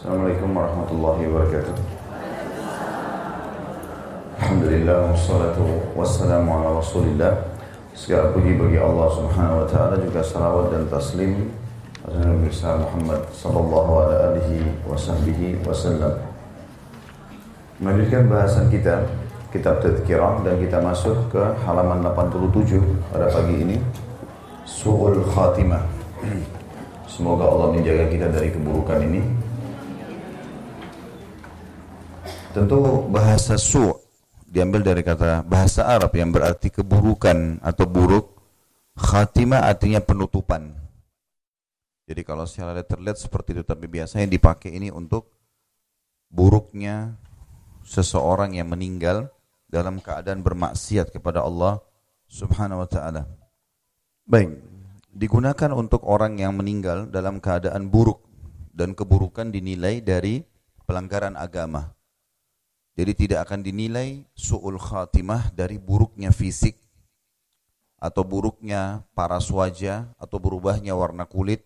Assalamualaikum warahmatullahi wabarakatuh. Alhamdulillah wassalatu wassalamu ala Rasulillah. Segala puji bagi Allah Subhanahu wa taala juga salawat dan taslim besar Muhammad sallallahu alaihi wasahbihi wasallam. Melanjutkan bahasan kita kitab Tadhkirah dan kita masuk ke halaman 87 pada pagi ini. Su'ul Khatimah. Semoga Allah menjaga kita dari keburukan ini. Tentu bahasa su' diambil dari kata bahasa Arab yang berarti keburukan atau buruk. Khatimah artinya penutupan. Jadi kalau secara terlihat seperti itu, tapi biasanya dipakai ini untuk buruknya seseorang yang meninggal dalam keadaan bermaksiat kepada Allah Subhanahu wa taala. Baik, digunakan untuk orang yang meninggal dalam keadaan buruk dan keburukan dinilai dari pelanggaran agama. Jadi tidak akan dinilai su'ul khatimah dari buruknya fisik atau buruknya paras wajah atau berubahnya warna kulit,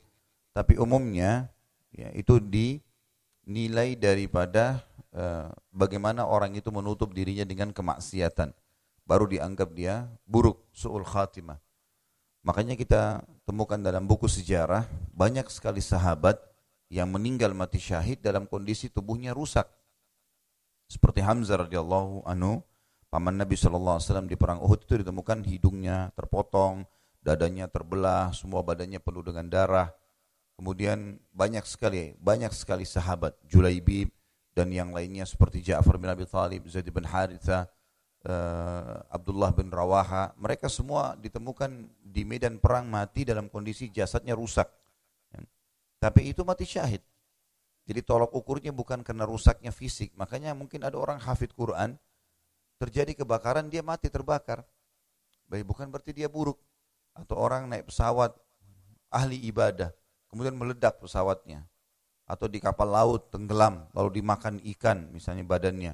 tapi umumnya ya, itu dinilai daripada uh, bagaimana orang itu menutup dirinya dengan kemaksiatan. Baru dianggap dia buruk, su'ul khatimah. Makanya kita temukan dalam buku sejarah banyak sekali sahabat yang meninggal mati syahid dalam kondisi tubuhnya rusak seperti Hamzah radhiyallahu anhu, paman Nabi wasallam di perang Uhud itu ditemukan hidungnya terpotong, dadanya terbelah, semua badannya penuh dengan darah. Kemudian banyak sekali, banyak sekali sahabat, Julaibib dan yang lainnya seperti Ja'far bin Abi Thalib, Zaid bin Haritha, uh, Abdullah bin Rawaha, mereka semua ditemukan di medan perang mati dalam kondisi jasadnya rusak. Tapi itu mati syahid. Jadi tolok ukurnya bukan karena rusaknya fisik. Makanya mungkin ada orang hafid Quran, terjadi kebakaran dia mati terbakar. Baik bukan berarti dia buruk. Atau orang naik pesawat ahli ibadah, kemudian meledak pesawatnya. Atau di kapal laut tenggelam, lalu dimakan ikan misalnya badannya.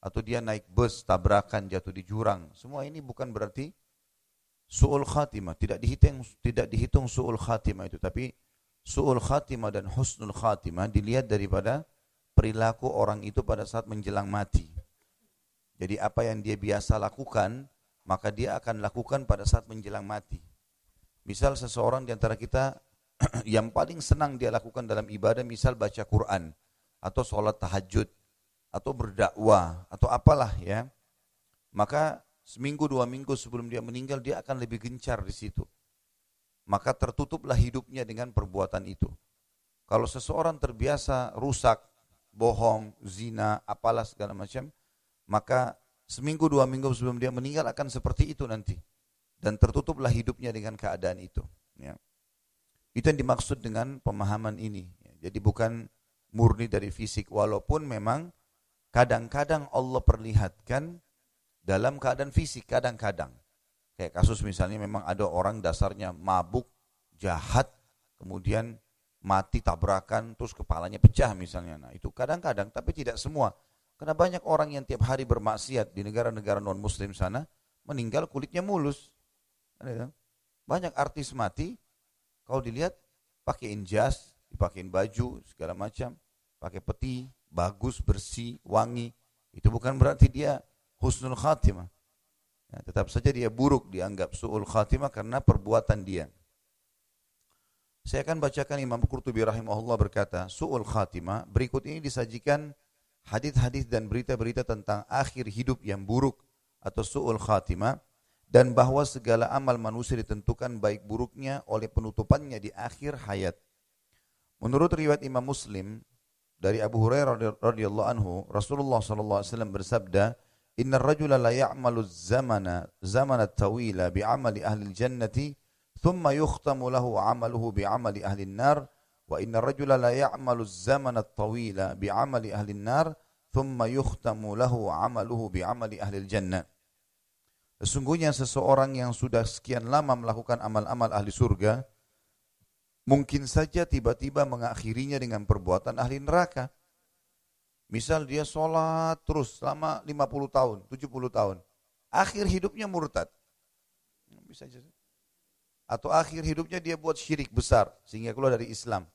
Atau dia naik bus, tabrakan, jatuh di jurang. Semua ini bukan berarti su'ul khatimah. Tidak dihitung, tidak dihitung su'ul khatimah itu. Tapi su'ul khatimah dan husnul khatimah dilihat daripada perilaku orang itu pada saat menjelang mati. Jadi apa yang dia biasa lakukan, maka dia akan lakukan pada saat menjelang mati. Misal seseorang di antara kita yang paling senang dia lakukan dalam ibadah, misal baca Quran, atau sholat tahajud, atau berdakwah, atau apalah ya. Maka seminggu dua minggu sebelum dia meninggal, dia akan lebih gencar di situ maka tertutuplah hidupnya dengan perbuatan itu. Kalau seseorang terbiasa rusak, bohong, zina, apalah segala macam, maka seminggu dua minggu sebelum dia meninggal akan seperti itu nanti. Dan tertutuplah hidupnya dengan keadaan itu. Ya. Itu yang dimaksud dengan pemahaman ini. Jadi bukan murni dari fisik, walaupun memang kadang-kadang Allah perlihatkan dalam keadaan fisik, kadang-kadang. Kayak kasus misalnya memang ada orang dasarnya mabuk, jahat, kemudian mati tabrakan, terus kepalanya pecah misalnya. Nah itu kadang-kadang, tapi tidak semua. Karena banyak orang yang tiap hari bermaksiat di negara-negara non-muslim sana, meninggal kulitnya mulus. Banyak artis mati, kalau dilihat pakaiin jas, dipakein baju, segala macam, pakai peti, bagus, bersih, wangi. Itu bukan berarti dia husnul khatimah. Ya, tetap saja dia buruk dianggap su'ul khatimah karena perbuatan dia. Saya akan bacakan Imam Qurtubi rahimahullah berkata, su'ul khatimah, berikut ini disajikan hadis-hadis dan berita-berita tentang akhir hidup yang buruk atau su'ul khatimah dan bahwa segala amal manusia ditentukan baik buruknya oleh penutupannya di akhir hayat. Menurut riwayat Imam Muslim dari Abu Hurairah radhiyallahu anhu, Rasulullah sallallahu alaihi wasallam bersabda, Inna rajula la ya'malu zamana zamana tawila bi'amali ahli jannati thumma yukhtamu lahu 'amaluhu bi'amali ahli nar wa inna rajula la ya'malu zamana tawila bi'amali ahli nar thumma yukhtamu lahu 'amaluhu bi'amali ahli jannah Sesungguhnya seseorang yang sudah sekian lama melakukan amal-amal ahli surga mungkin saja tiba-tiba mengakhirinya dengan perbuatan ahli neraka Misal dia sholat terus selama 50 tahun, 70 tahun. Akhir hidupnya murtad. Bisa aja. Atau akhir hidupnya dia buat syirik besar sehingga keluar dari Islam.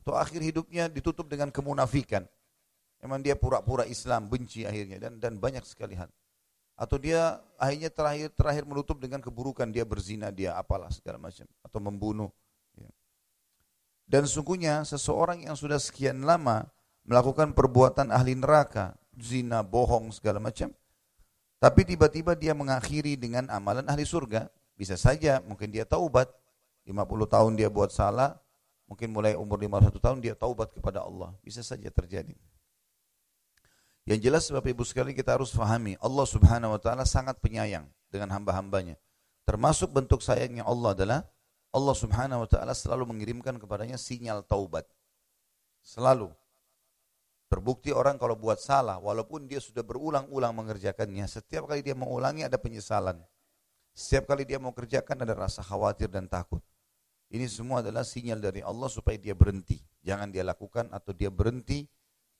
Atau akhir hidupnya ditutup dengan kemunafikan. Memang dia pura-pura Islam, benci akhirnya dan dan banyak sekali hal. Atau dia akhirnya terakhir terakhir menutup dengan keburukan, dia berzina, dia apalah segala macam atau membunuh. Ya. Dan sungguhnya seseorang yang sudah sekian lama melakukan perbuatan ahli neraka, zina, bohong segala macam, tapi tiba-tiba dia mengakhiri dengan amalan ahli surga, bisa saja mungkin dia taubat, 50 tahun dia buat salah, Mungkin mulai umur 51 tahun dia taubat kepada Allah. Bisa saja terjadi. Yang jelas sebab ibu sekali kita harus fahami Allah subhanahu wa ta'ala sangat penyayang dengan hamba-hambanya. Termasuk bentuk sayangnya Allah adalah Allah subhanahu wa ta'ala selalu mengirimkan kepadanya sinyal taubat. Selalu. Terbukti orang kalau buat salah, walaupun dia sudah berulang-ulang mengerjakannya, setiap kali dia mengulangi ada penyesalan. Setiap kali dia mau kerjakan ada rasa khawatir dan takut. Ini semua adalah sinyal dari Allah supaya dia berhenti. Jangan dia lakukan atau dia berhenti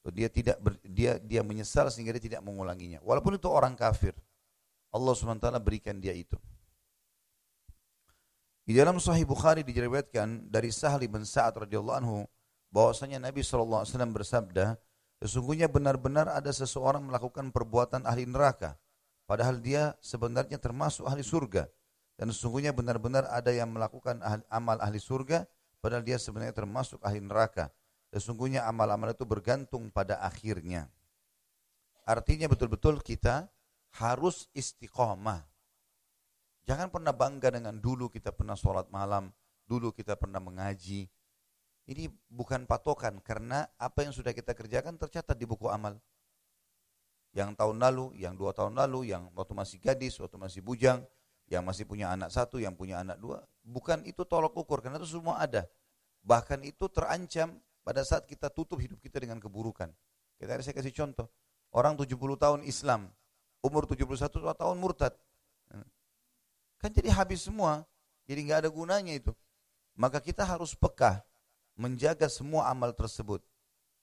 atau dia tidak ber, dia dia menyesal sehingga dia tidak mengulanginya. Walaupun itu orang kafir. Allah SWT berikan dia itu. Di dalam Sahih Bukhari diriwayatkan dari Sahal bin Sa'ad radhiyallahu anhu bahwasanya Nabi SAW bersabda, sesungguhnya benar-benar ada seseorang melakukan perbuatan ahli neraka, padahal dia sebenarnya termasuk ahli surga. Dan sesungguhnya benar-benar ada yang melakukan ahli, amal ahli surga, padahal dia sebenarnya termasuk ahli neraka. Sesungguhnya amal-amal itu bergantung pada akhirnya. Artinya betul-betul kita harus istiqomah. Jangan pernah bangga dengan dulu kita pernah sholat malam, dulu kita pernah mengaji. Ini bukan patokan karena apa yang sudah kita kerjakan tercatat di buku amal. Yang tahun lalu, yang dua tahun lalu, yang waktu masih gadis, waktu masih bujang, yang masih punya anak satu, yang punya anak dua, bukan itu tolok ukur, karena itu semua ada. Bahkan itu terancam pada saat kita tutup hidup kita dengan keburukan. Kita saya kasih contoh, orang 70 tahun Islam, umur 71 tahun murtad. Kan jadi habis semua, jadi nggak ada gunanya itu. Maka kita harus peka, menjaga semua amal tersebut.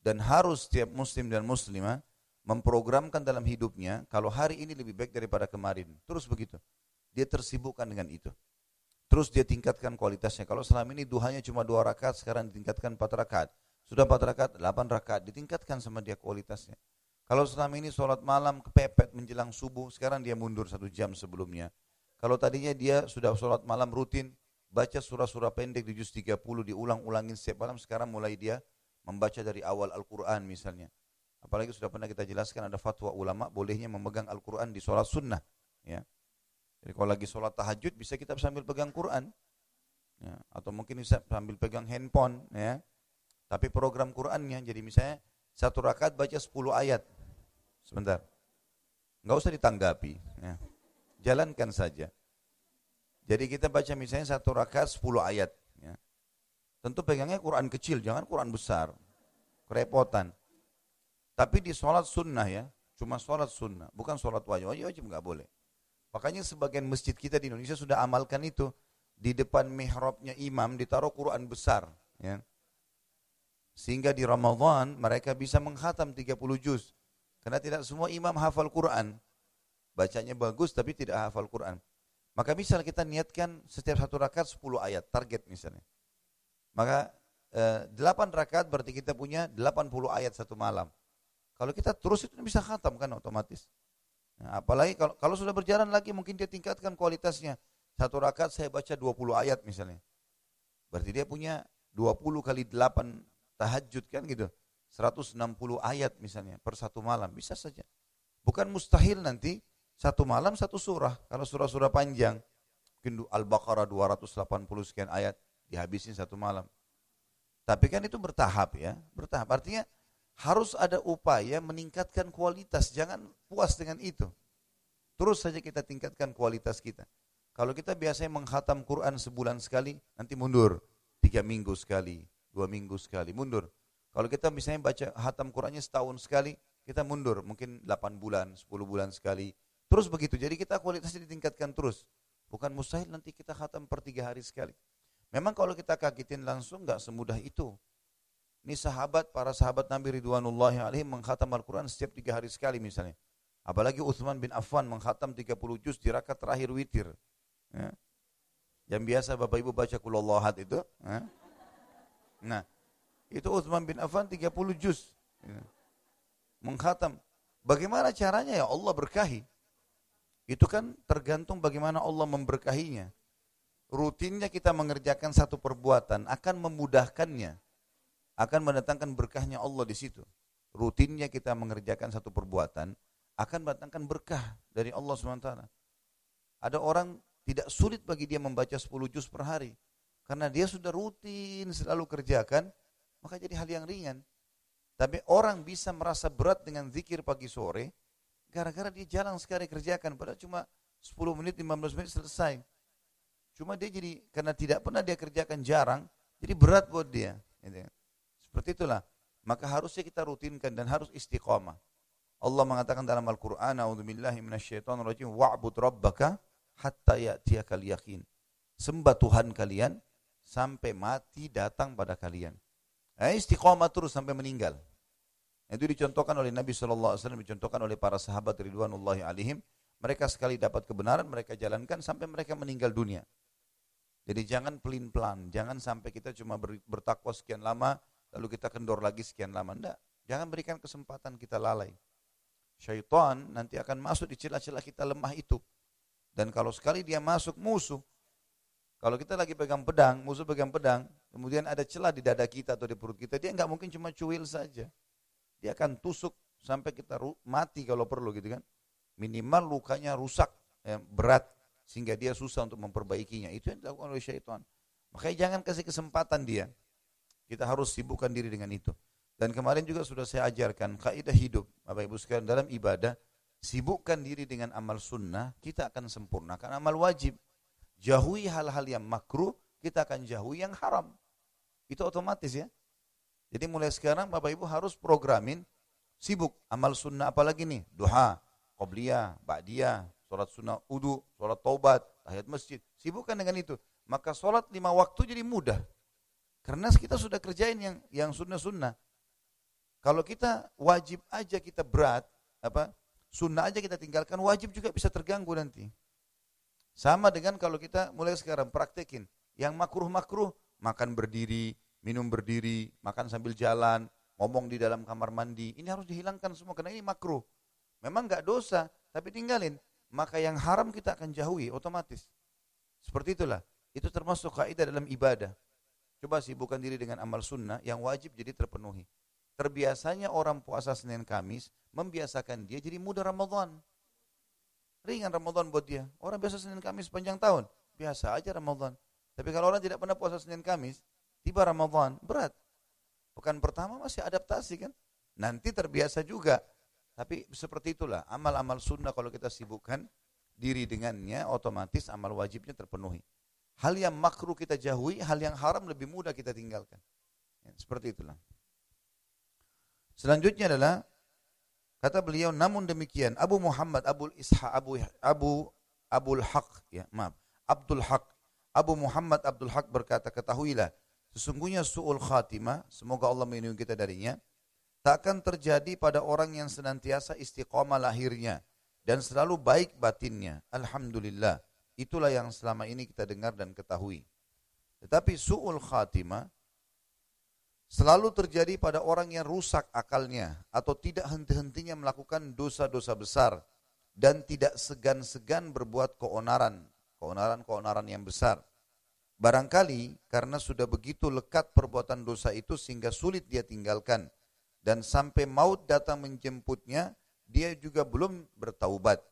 Dan harus setiap muslim dan muslimah memprogramkan dalam hidupnya, kalau hari ini lebih baik daripada kemarin. Terus begitu. Dia tersibukkan dengan itu. Terus dia tingkatkan kualitasnya. Kalau selama ini duhanya cuma dua rakaat, sekarang ditingkatkan empat rakaat. Sudah empat rakaat, delapan rakaat, ditingkatkan sama dia kualitasnya. Kalau selama ini sholat malam kepepet menjelang subuh, sekarang dia mundur satu jam sebelumnya. Kalau tadinya dia sudah sholat malam rutin, baca surah-surah pendek di juz 30, diulang-ulangin setiap malam, sekarang mulai dia membaca dari awal Al-Quran misalnya. Apalagi sudah pernah kita jelaskan ada fatwa ulama bolehnya memegang Al-Quran di sholat sunnah. Ya. Jadi kalau lagi sholat tahajud bisa kita sambil pegang Quran. Ya, atau mungkin bisa sambil pegang handphone. Ya. Tapi program Qurannya, jadi misalnya satu rakaat baca 10 ayat. Sebentar. Nggak usah ditanggapi. Ya. Jalankan saja. Jadi kita baca misalnya satu rakaat 10 ayat. Ya. Tentu pegangnya Quran kecil, jangan Quran besar. Kerepotan. Tapi di sholat sunnah ya, cuma sholat sunnah, bukan sholat wajib. Wajib, wajib nggak boleh. Makanya sebagian masjid kita di Indonesia sudah amalkan itu. Di depan mihrabnya imam ditaruh Quran besar. Ya. Sehingga di Ramadan mereka bisa menghatam 30 juz. Karena tidak semua imam hafal Quran. Bacanya bagus tapi tidak hafal Quran. Maka misal kita niatkan setiap satu rakaat 10 ayat, target misalnya. Maka eh, 8 rakaat berarti kita punya 80 ayat satu malam. Kalau kita terus itu bisa khatam kan otomatis. Nah, apalagi kalau, kalau sudah berjalan lagi mungkin dia tingkatkan kualitasnya. Satu rakaat saya baca 20 ayat misalnya. Berarti dia punya 20 kali 8 tahajud kan gitu. 160 ayat misalnya per satu malam. Bisa saja. Bukan mustahil nanti satu malam satu surah. Kalau surah-surah panjang. Mungkin Al-Baqarah 280 sekian ayat. Dihabisin satu malam. Tapi kan itu bertahap ya. Bertahap. Artinya harus ada upaya meningkatkan kualitas, jangan puas dengan itu. Terus saja kita tingkatkan kualitas kita. Kalau kita biasanya menghatam Quran sebulan sekali, nanti mundur. Tiga minggu sekali, dua minggu sekali, mundur. Kalau kita misalnya baca hatam Qurannya setahun sekali, kita mundur. Mungkin delapan bulan, sepuluh bulan sekali. Terus begitu. Jadi kita kualitasnya ditingkatkan terus. Bukan mustahil nanti kita hatam per tiga hari sekali. Memang kalau kita kagetin langsung nggak semudah itu. Ini sahabat, para sahabat Nabi Ridwanullahi alaihim menghatam Al-Quran setiap tiga hari sekali misalnya. Apalagi Uthman bin Affan menghatam 30 juz di rakaat terakhir witir. Ya. Yang biasa Bapak Ibu baca kulallahad itu. Ya. Nah, Itu Uthman bin Affan 30 juz. Ya. Menghatam. Bagaimana caranya ya Allah berkahi? Itu kan tergantung bagaimana Allah memberkahinya. Rutinnya kita mengerjakan satu perbuatan akan memudahkannya. Akan mendatangkan berkahnya Allah di situ. Rutinnya kita mengerjakan satu perbuatan akan mendatangkan berkah dari Allah SWT. Ada orang tidak sulit bagi dia membaca 10 juz per hari. Karena dia sudah rutin selalu kerjakan, maka jadi hal yang ringan. Tapi orang bisa merasa berat dengan zikir pagi sore, gara-gara dia jarang sekali kerjakan, padahal cuma 10 menit, 15 menit selesai. Cuma dia jadi, karena tidak pernah dia kerjakan jarang, jadi berat buat dia. Gitu. Seperti itulah. Maka harusnya kita rutinkan dan harus istiqamah. Allah mengatakan dalam Al-Quran, A'udzubillahi minasyaitonirrajim, wa'bud rabbaka hatta ya'tiyakal yakin. Sembah Tuhan kalian sampai mati datang pada kalian. Nah, istiqomah terus sampai meninggal. Itu dicontohkan oleh Nabi SAW, dicontohkan oleh para sahabat Ridwanullahi alaihim. Mereka sekali dapat kebenaran, mereka jalankan sampai mereka meninggal dunia. Jadi jangan pelin-pelan, jangan sampai kita cuma bertakwa sekian lama, lalu kita kendor lagi sekian lama. Enggak, jangan berikan kesempatan kita lalai. Syaitan nanti akan masuk di celah-celah kita lemah itu. Dan kalau sekali dia masuk musuh, kalau kita lagi pegang pedang, musuh pegang pedang, kemudian ada celah di dada kita atau di perut kita, dia nggak mungkin cuma cuil saja. Dia akan tusuk sampai kita mati kalau perlu gitu kan. Minimal lukanya rusak, ya, berat, sehingga dia susah untuk memperbaikinya. Itu yang dilakukan oleh syaitan. Makanya jangan kasih kesempatan dia. Kita harus sibukkan diri dengan itu. Dan kemarin juga sudah saya ajarkan kaidah hidup, Bapak Ibu sekalian dalam ibadah, sibukkan diri dengan amal sunnah, kita akan sempurnakan amal wajib. Jauhi hal-hal yang makruh, kita akan jauhi yang haram. Itu otomatis ya. Jadi mulai sekarang Bapak Ibu harus programin sibuk amal sunnah apalagi nih, duha, qobliyah, ba'diyah, sholat sunnah udu, sholat taubat, tahiyat masjid. Sibukkan dengan itu. Maka sholat lima waktu jadi mudah. Karena kita sudah kerjain yang yang sunnah-sunnah. Kalau kita wajib aja kita berat, apa Sunnah aja kita tinggalkan, wajib juga bisa terganggu nanti. Sama dengan kalau kita mulai sekarang praktekin. Yang makruh-makruh, makan berdiri, minum berdiri, makan sambil jalan, ngomong di dalam kamar mandi. Ini harus dihilangkan semua, karena ini makruh. Memang nggak dosa, tapi tinggalin. Maka yang haram kita akan jauhi otomatis. Seperti itulah. Itu termasuk kaidah dalam ibadah. Coba sibukkan diri dengan amal sunnah yang wajib jadi terpenuhi. Terbiasanya orang puasa Senin Kamis membiasakan dia jadi muda Ramadan. Ringan Ramadan buat dia. Orang biasa Senin Kamis panjang tahun, biasa aja Ramadan. Tapi kalau orang tidak pernah puasa Senin Kamis, tiba Ramadan, berat. Pekan pertama masih adaptasi kan. Nanti terbiasa juga. Tapi seperti itulah, amal-amal sunnah kalau kita sibukkan diri dengannya, otomatis amal wajibnya terpenuhi. Hal yang makruh kita jauhi, hal yang haram lebih mudah kita tinggalkan. Ya, seperti itulah. Selanjutnya adalah kata beliau namun demikian Abu Muhammad Abu Isha Abu Abu Abul Haq ya maaf Abdul Haq Abu Muhammad Abdul Haq berkata ketahuilah sesungguhnya suul khatimah semoga Allah melindungi kita darinya tak akan terjadi pada orang yang senantiasa istiqomah lahirnya dan selalu baik batinnya. Alhamdulillah. Itulah yang selama ini kita dengar dan ketahui. Tetapi suul khatimah selalu terjadi pada orang yang rusak akalnya atau tidak henti-hentinya melakukan dosa-dosa besar dan tidak segan-segan berbuat keonaran, keonaran-keonaran yang besar. Barangkali karena sudah begitu lekat perbuatan dosa itu sehingga sulit dia tinggalkan dan sampai maut datang menjemputnya, dia juga belum bertaubat.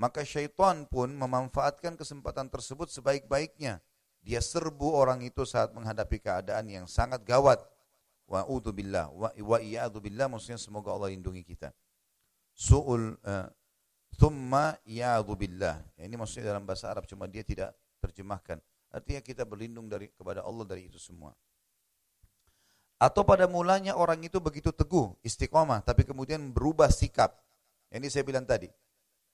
Maka syaitan pun memanfaatkan kesempatan tersebut sebaik-baiknya. Dia serbu orang itu saat menghadapi keadaan yang sangat gawat wa billah wa, wa billah maksudnya semoga Allah lindungi kita. Su'ul uh, thumma iyadu billah. Ini maksudnya dalam bahasa Arab cuma dia tidak terjemahkan. Artinya kita berlindung dari kepada Allah dari itu semua. Atau pada mulanya orang itu begitu teguh, istiqomah, tapi kemudian berubah sikap. Ini saya bilang tadi.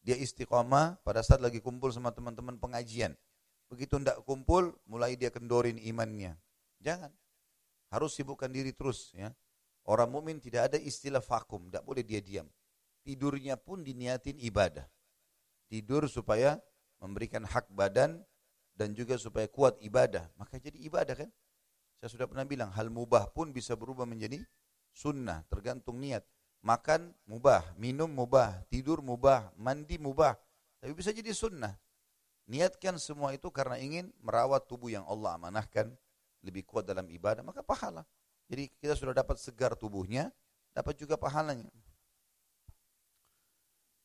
Dia istiqomah pada saat lagi kumpul sama teman-teman pengajian. Begitu tidak kumpul, mulai dia kendorin imannya. Jangan. Harus sibukkan diri terus ya. Orang mukmin tidak ada istilah vakum, tidak boleh dia diam. Tidurnya pun diniatin ibadah. Tidur supaya memberikan hak badan dan juga supaya kuat ibadah. Maka jadi ibadah kan. Saya sudah pernah bilang, hal mubah pun bisa berubah menjadi sunnah, tergantung niat. Makan mubah, minum mubah, tidur mubah, mandi mubah. Tapi bisa jadi sunnah. Niatkan semua itu karena ingin merawat tubuh yang Allah amanahkan, lebih kuat dalam ibadah, maka pahala. Jadi kita sudah dapat segar tubuhnya, dapat juga pahalanya.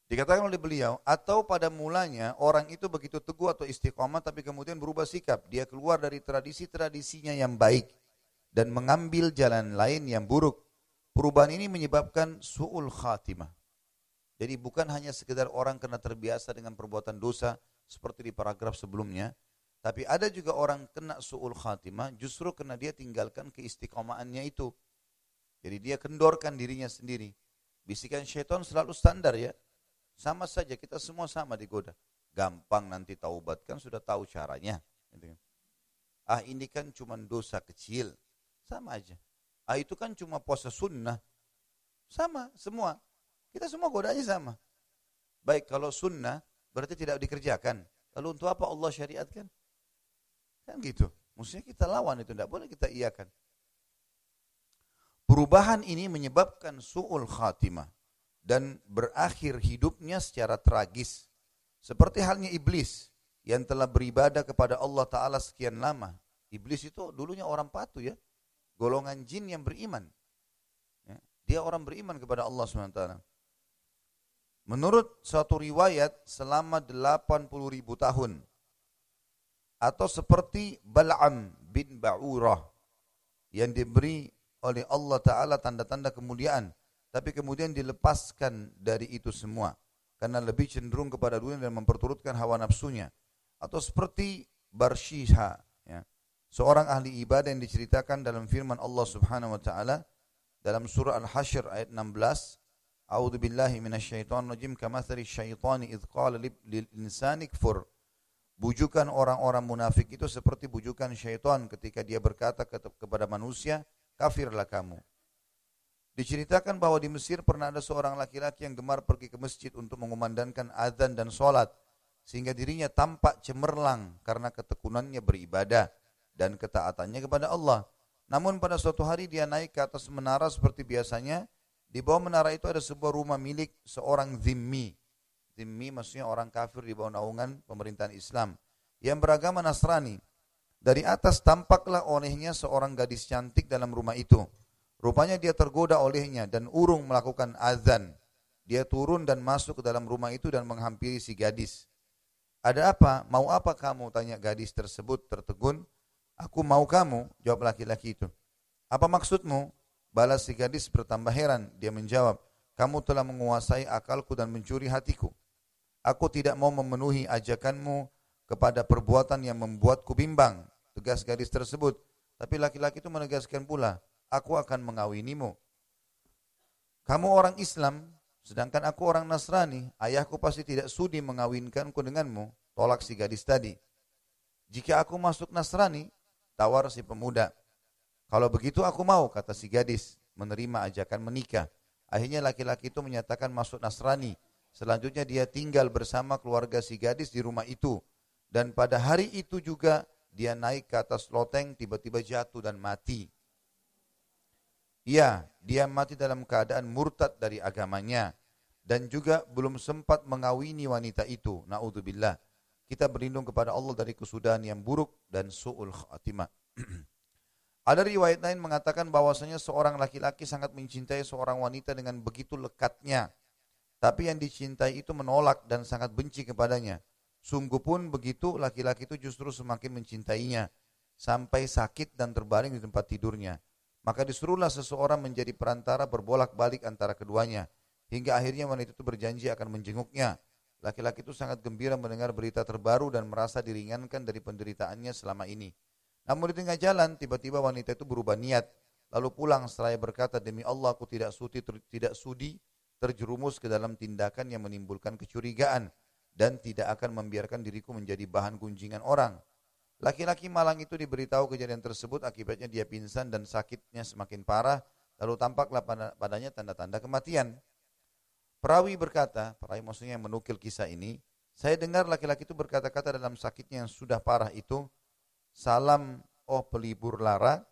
Dikatakan oleh beliau, atau pada mulanya orang itu begitu teguh atau istiqomah tapi kemudian berubah sikap. Dia keluar dari tradisi-tradisinya yang baik dan mengambil jalan lain yang buruk. Perubahan ini menyebabkan su'ul khatimah. Jadi bukan hanya sekedar orang kena terbiasa dengan perbuatan dosa seperti di paragraf sebelumnya, tapi ada juga orang kena su'ul khatimah justru karena dia tinggalkan keistiqomahannya itu. Jadi dia kendorkan dirinya sendiri. Bisikan syaitan selalu standar ya. Sama saja, kita semua sama digoda. Gampang nanti taubat, kan sudah tahu caranya. Gitu kan. Ah ini kan cuma dosa kecil. Sama aja. Ah itu kan cuma puasa sunnah. Sama, semua. Kita semua godanya sama. Baik, kalau sunnah berarti tidak dikerjakan. Lalu untuk apa Allah syariatkan? Kan gitu. Maksudnya kita lawan itu, tidak boleh kita iakan. Perubahan ini menyebabkan su'ul khatimah dan berakhir hidupnya secara tragis. Seperti halnya iblis yang telah beribadah kepada Allah Ta'ala sekian lama. Iblis itu dulunya orang patuh ya. Golongan jin yang beriman. Ya, dia orang beriman kepada Allah SWT. Menurut suatu riwayat selama 80 ribu tahun. Atau seperti Bal'am bin Ba'urah. Yang diberi oleh Allah Ta'ala tanda-tanda kemuliaan tapi kemudian dilepaskan dari itu semua karena lebih cenderung kepada dunia dan memperturutkan hawa nafsunya atau seperti Barshiha ya. seorang ahli ibadah yang diceritakan dalam firman Allah Subhanahu wa taala dalam surah Al-Hasyr ayat 16 A'udzu billahi minasyaitonir rajim kamatsali syaitani idz qala lil insani kfur Bujukan orang-orang munafik itu seperti bujukan syaitan ketika dia berkata kepada manusia, kafirlah kamu. Diceritakan bahwa di Mesir pernah ada seorang laki-laki yang gemar pergi ke masjid untuk mengumandangkan azan dan sholat. Sehingga dirinya tampak cemerlang karena ketekunannya beribadah dan ketaatannya kepada Allah. Namun pada suatu hari dia naik ke atas menara seperti biasanya. Di bawah menara itu ada sebuah rumah milik seorang zimmi. Zimmi maksudnya orang kafir di bawah naungan pemerintahan Islam. Yang beragama Nasrani. Dari atas tampaklah olehnya seorang gadis cantik dalam rumah itu. Rupanya dia tergoda olehnya dan urung melakukan azan. Dia turun dan masuk ke dalam rumah itu dan menghampiri si gadis. Ada apa? Mau apa kamu? Tanya gadis tersebut tertegun. Aku mau kamu, jawab laki-laki itu. Apa maksudmu? Balas si gadis bertambah heran. Dia menjawab, kamu telah menguasai akalku dan mencuri hatiku. Aku tidak mau memenuhi ajakanmu kepada perbuatan yang membuatku bimbang. Tegas gadis tersebut. Tapi laki-laki itu menegaskan pula, aku akan mengawinimu. Kamu orang Islam, sedangkan aku orang Nasrani, ayahku pasti tidak sudi mengawinkanku denganmu, tolak si gadis tadi. Jika aku masuk Nasrani, tawar si pemuda. Kalau begitu aku mau, kata si gadis, menerima ajakan menikah. Akhirnya laki-laki itu menyatakan masuk Nasrani. Selanjutnya dia tinggal bersama keluarga si gadis di rumah itu. Dan pada hari itu juga dia naik ke atas loteng, tiba-tiba jatuh dan mati. Ya, dia mati dalam keadaan murtad dari agamanya dan juga belum sempat mengawini wanita itu. Naudzubillah. Kita berlindung kepada Allah dari kesudahan yang buruk dan su'ul khatimah. Ada riwayat lain mengatakan bahwasanya seorang laki-laki sangat mencintai seorang wanita dengan begitu lekatnya. Tapi yang dicintai itu menolak dan sangat benci kepadanya. Sungguh pun begitu laki-laki itu justru semakin mencintainya. Sampai sakit dan terbaring di tempat tidurnya. Maka disuruhlah seseorang menjadi perantara berbolak-balik antara keduanya. Hingga akhirnya wanita itu berjanji akan menjenguknya. Laki-laki itu sangat gembira mendengar berita terbaru dan merasa diringankan dari penderitaannya selama ini. Namun di tengah jalan, tiba-tiba wanita itu berubah niat. Lalu pulang setelah berkata, demi Allah aku tidak sudi, ter, tidak sudi terjerumus ke dalam tindakan yang menimbulkan kecurigaan dan tidak akan membiarkan diriku menjadi bahan gunjingan orang. Laki-laki malang itu diberitahu kejadian tersebut akibatnya dia pingsan dan sakitnya semakin parah lalu tampaklah padanya tanda-tanda kematian. Perawi berkata, perawi maksudnya yang menukil kisah ini, saya dengar laki-laki itu berkata-kata dalam sakitnya yang sudah parah itu, salam oh pelibur lara,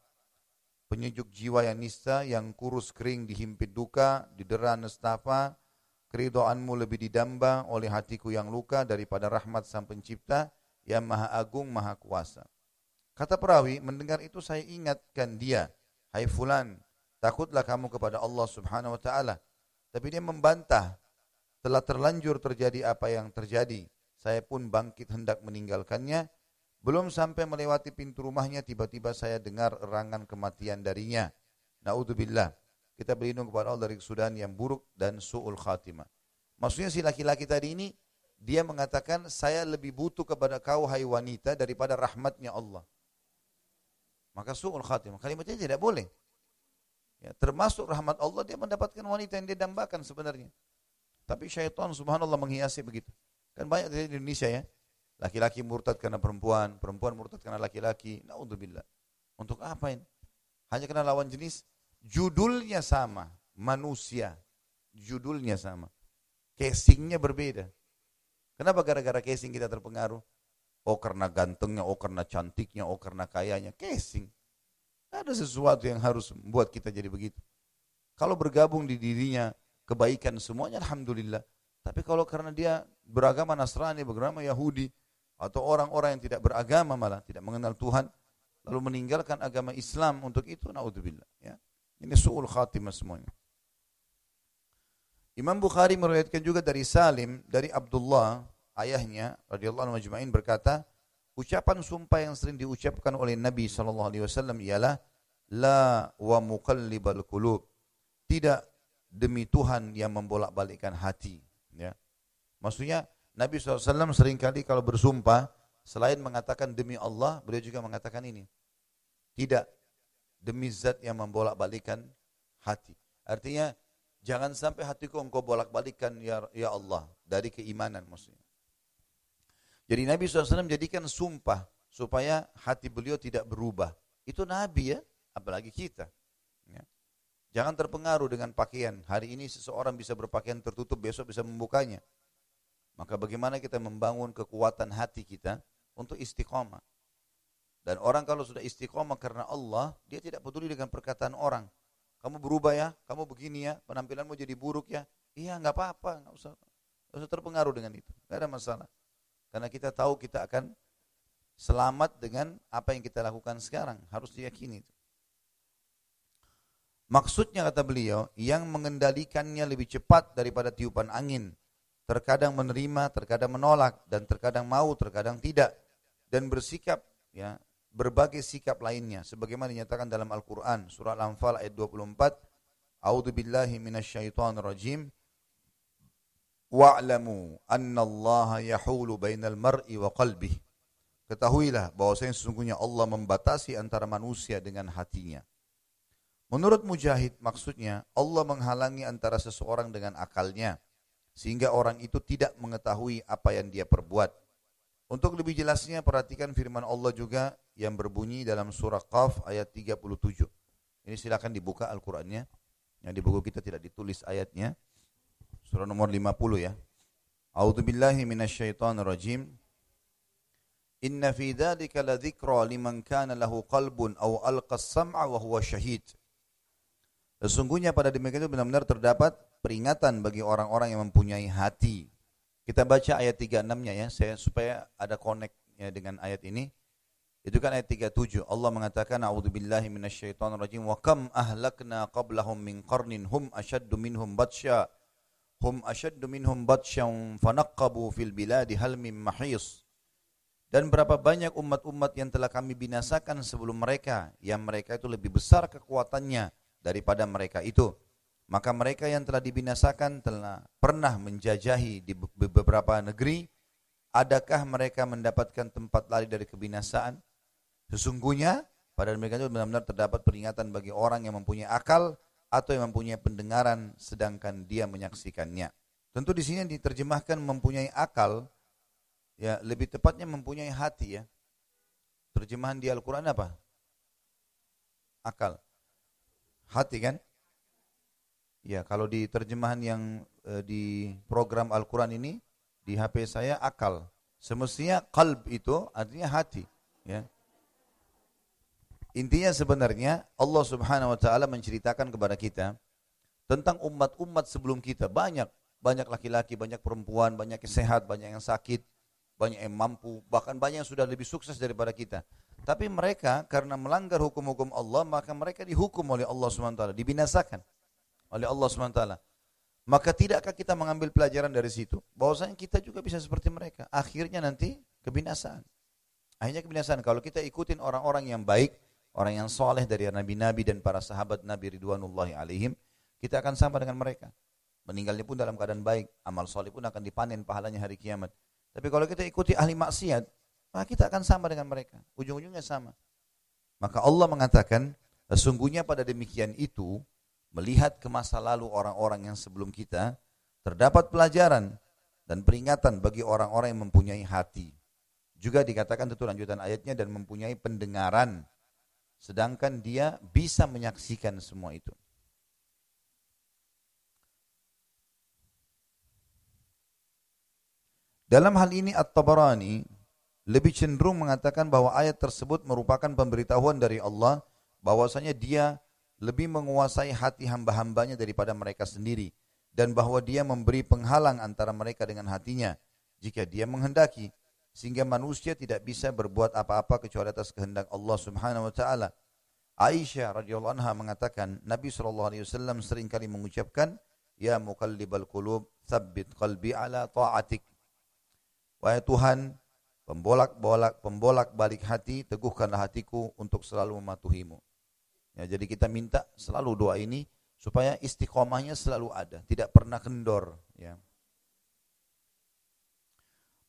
penyejuk jiwa yang nista, yang kurus kering dihimpit duka, didera nestafa, keridoanmu lebih didamba oleh hatiku yang luka daripada rahmat sang pencipta yang maha agung, maha kuasa. Kata perawi, mendengar itu saya ingatkan dia, Hai fulan, takutlah kamu kepada Allah subhanahu wa ta'ala. Tapi dia membantah, telah terlanjur terjadi apa yang terjadi. Saya pun bangkit hendak meninggalkannya. Belum sampai melewati pintu rumahnya, tiba-tiba saya dengar erangan kematian darinya. Naudzubillah. Kita berlindung kepada Allah dari kesudahan yang buruk dan su'ul khatimah. Maksudnya si laki-laki tadi ini, dia mengatakan, saya lebih butuh kepada kau hai wanita daripada rahmatnya Allah. Maka su'ul khatimah. Kalimatnya tidak boleh. Ya, termasuk rahmat Allah dia mendapatkan wanita yang dia dambakan sebenarnya. Tapi syaitan subhanallah menghiasi begitu. Kan banyak di Indonesia ya. Laki-laki murtad karena perempuan, perempuan murtad karena laki-laki. Naudzubillah. Untuk apa ini? Hanya karena lawan jenis. Judulnya sama. Manusia. Judulnya sama. Casingnya berbeda. Kenapa gara-gara casing kita terpengaruh? Oh karena gantengnya, oh karena cantiknya, oh karena kayanya. Casing. Ada sesuatu yang harus membuat kita jadi begitu. Kalau bergabung di dirinya kebaikan semuanya Alhamdulillah. Tapi kalau karena dia beragama Nasrani, beragama Yahudi, atau orang-orang yang tidak beragama malah tidak mengenal Tuhan, lalu meninggalkan agama Islam untuk itu, naudzubillah. Ya. Ini su'ul khatimah semuanya. Imam Bukhari meriwayatkan juga dari Salim, dari Abdullah, ayahnya, radhiyallahu anhu berkata, Ucapan sumpah yang sering diucapkan oleh Nabi sallallahu alaihi wasallam ialah la wa muqallibal qulub. Tidak demi Tuhan yang membolak-balikkan hati, ya. Maksudnya Nabi SAW sering kali kalau bersumpah selain mengatakan demi Allah, beliau juga mengatakan ini. Tidak demi zat yang membolak-balikkan hati. Artinya jangan sampai hatiku engkau bolak-balikkan ya, ya Allah dari keimanan maksudnya. Jadi Nabi SAW menjadikan sumpah supaya hati beliau tidak berubah. Itu Nabi ya, apalagi kita. Ya. Jangan terpengaruh dengan pakaian. Hari ini seseorang bisa berpakaian tertutup, besok bisa membukanya. Maka bagaimana kita membangun kekuatan hati kita untuk istiqomah. Dan orang kalau sudah istiqomah karena Allah, dia tidak peduli dengan perkataan orang. Kamu berubah ya, kamu begini ya, penampilanmu jadi buruk ya. Iya nggak apa-apa, nggak usah, usah terpengaruh dengan itu, nggak ada masalah. Karena kita tahu kita akan selamat dengan apa yang kita lakukan sekarang. Harus diyakini. Maksudnya kata beliau, yang mengendalikannya lebih cepat daripada tiupan angin. Terkadang menerima, terkadang menolak, dan terkadang mau, terkadang tidak. Dan bersikap, ya berbagai sikap lainnya. Sebagaimana dinyatakan dalam Al-Quran, surah Al-Anfal ayat 24. A'udhu billahi minasyaitan rajim wa'lamu anna Allah yahulu bainal mar'i wa qalbih. Ketahuilah bahwasanya sesungguhnya Allah membatasi antara manusia dengan hatinya. Menurut Mujahid maksudnya Allah menghalangi antara seseorang dengan akalnya sehingga orang itu tidak mengetahui apa yang dia perbuat. Untuk lebih jelasnya perhatikan firman Allah juga yang berbunyi dalam surah Qaf ayat 37. Ini silakan dibuka Al-Qur'annya. Yang di buku kita tidak ditulis ayatnya. Surah nomor 50 ya. A'udzu billahi rajim. Inna fi dzalika ladzikra liman kana lahu qalbun aw alqa as-sam'a wa huwa syahid. Sesungguhnya pada demikian itu benar-benar terdapat peringatan bagi orang-orang yang mempunyai hati. Kita baca ayat 36-nya ya, saya supaya ada connect ya dengan ayat ini. Itu kan ayat 37. Allah mengatakan a'udzubillahi minasyaitonir rajim wa kam ahlakna qablahum min qarnin hum ashaddu minhum batsya hum ashaddu minhum batsyan fanaqqabu fil biladi hal min mahis dan berapa banyak umat-umat yang telah kami binasakan sebelum mereka yang mereka itu lebih besar kekuatannya daripada mereka itu maka mereka yang telah dibinasakan telah pernah menjajahi di beberapa negeri adakah mereka mendapatkan tempat lari dari kebinasaan sesungguhnya pada mereka itu benar-benar terdapat peringatan bagi orang yang mempunyai akal atau yang mempunyai pendengaran sedangkan dia menyaksikannya. Tentu di sini diterjemahkan mempunyai akal, ya lebih tepatnya mempunyai hati ya. Terjemahan di Al-Quran apa? Akal. Hati kan? Ya, kalau di terjemahan yang e, di program Al-Quran ini, di HP saya akal. Semestinya kalb itu artinya hati. Ya. Intinya sebenarnya Allah Subhanahu wa taala menceritakan kepada kita tentang umat-umat sebelum kita banyak banyak laki-laki, banyak perempuan, banyak yang sehat, banyak yang sakit, banyak yang mampu, bahkan banyak yang sudah lebih sukses daripada kita. Tapi mereka karena melanggar hukum-hukum Allah, maka mereka dihukum oleh Allah SWT, dibinasakan oleh Allah SWT. Maka tidakkah kita mengambil pelajaran dari situ? Bahwasanya kita juga bisa seperti mereka. Akhirnya nanti kebinasaan. Akhirnya kebinasaan. Kalau kita ikutin orang-orang yang baik, orang yang soleh dari nabi-nabi dan para sahabat Nabi Ridwanullahi alaihim, kita akan sama dengan mereka. Meninggalnya pun dalam keadaan baik. Amal soleh pun akan dipanen pahalanya hari kiamat. Tapi kalau kita ikuti ahli maksiat, maka kita akan sama dengan mereka. Ujung-ujungnya sama. Maka Allah mengatakan, sesungguhnya pada demikian itu, melihat ke masa lalu orang-orang yang sebelum kita, terdapat pelajaran dan peringatan bagi orang-orang yang mempunyai hati. Juga dikatakan tentu lanjutan ayatnya dan mempunyai pendengaran. Sedangkan dia bisa menyaksikan semua itu. Dalam hal ini At-Tabarani lebih cenderung mengatakan bahwa ayat tersebut merupakan pemberitahuan dari Allah bahwasanya dia lebih menguasai hati hamba-hambanya daripada mereka sendiri dan bahwa dia memberi penghalang antara mereka dengan hatinya jika dia menghendaki sehingga manusia tidak bisa berbuat apa-apa kecuali atas kehendak Allah Subhanahu wa taala. Aisyah radhiyallahu anha mengatakan Nabi sallallahu alaihi wasallam sering kali mengucapkan ya muqallibal qulub tsabbit qalbi ala ta'atik. Wahai Tuhan, pembolak-bolak pembolak-balik hati, teguhkanlah hatiku untuk selalu mematuhimu. Ya, jadi kita minta selalu doa ini supaya istiqomahnya selalu ada, tidak pernah kendor. Ya.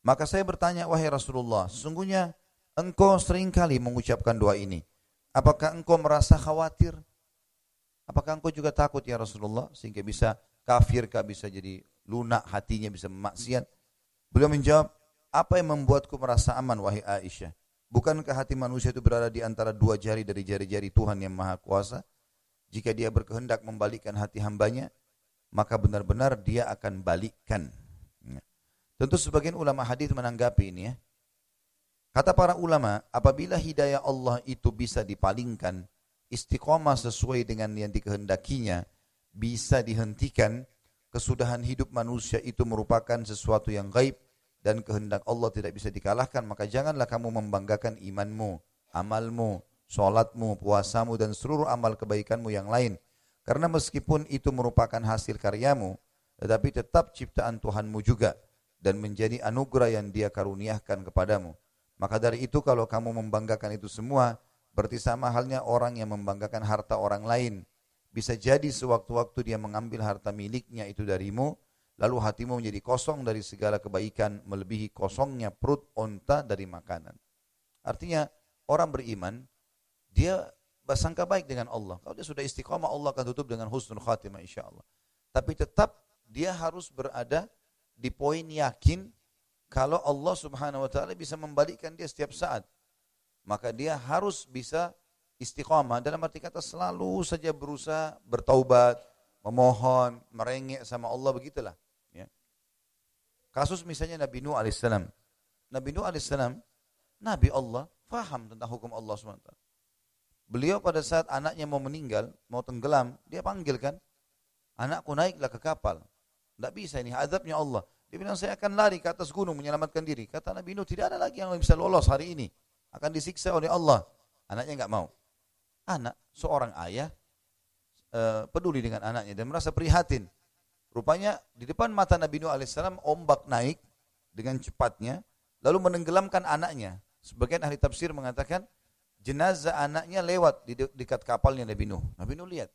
Maka saya bertanya, wahai Rasulullah, sesungguhnya engkau sering kali mengucapkan doa ini. Apakah engkau merasa khawatir? Apakah engkau juga takut ya Rasulullah sehingga bisa kafir, kah bisa jadi lunak hatinya, bisa memaksiat? Beliau menjawab, apa yang membuatku merasa aman wahai Aisyah? Bukankah hati manusia itu berada di antara dua jari dari jari-jari Tuhan yang Maha Kuasa? Jika dia berkehendak membalikkan hati hambanya, maka benar-benar dia akan balikkan. Ya. Tentu sebagian ulama hadis menanggapi ini ya. Kata para ulama, apabila hidayah Allah itu bisa dipalingkan, istiqomah sesuai dengan yang dikehendakinya, bisa dihentikan, kesudahan hidup manusia itu merupakan sesuatu yang gaib, dan kehendak Allah tidak bisa dikalahkan, maka janganlah kamu membanggakan imanmu, amalmu, sholatmu, puasamu, dan seluruh amal kebaikanmu yang lain. Karena meskipun itu merupakan hasil karyamu, tetapi tetap ciptaan Tuhanmu juga dan menjadi anugerah yang dia karuniakan kepadamu. Maka dari itu kalau kamu membanggakan itu semua, berarti sama halnya orang yang membanggakan harta orang lain. Bisa jadi sewaktu-waktu dia mengambil harta miliknya itu darimu, lalu hatimu menjadi kosong dari segala kebaikan melebihi kosongnya perut onta dari makanan. Artinya orang beriman dia bersangka baik dengan Allah. Kalau dia sudah istiqomah Allah akan tutup dengan husnul khatimah insya Allah. Tapi tetap dia harus berada di poin yakin kalau Allah subhanahu wa ta'ala bisa membalikkan dia setiap saat. Maka dia harus bisa istiqomah dalam arti kata selalu saja berusaha bertaubat, memohon, merengek sama Allah begitulah. Kasus misalnya Nabi Nuh alaihissalam. Nabi Nuh alaihissalam, Nabi Allah, faham tentang hukum Allah SWT. Beliau pada saat anaknya mau meninggal, mau tenggelam, dia panggil kan, anakku naiklah ke kapal. Tidak bisa ini, azabnya Allah. Dia bilang, saya akan lari ke atas gunung menyelamatkan diri. Kata Nabi Nuh, tidak ada lagi yang bisa lolos hari ini. Akan disiksa oleh Allah. Anaknya nggak mau. Anak, seorang ayah, eh, peduli dengan anaknya dan merasa prihatin. Rupanya di depan mata Nabi Nuh alaihissalam ombak naik dengan cepatnya lalu menenggelamkan anaknya. Sebagian ahli tafsir mengatakan jenazah anaknya lewat di dekat kapalnya Nabi Nuh. Nabi Nuh lihat.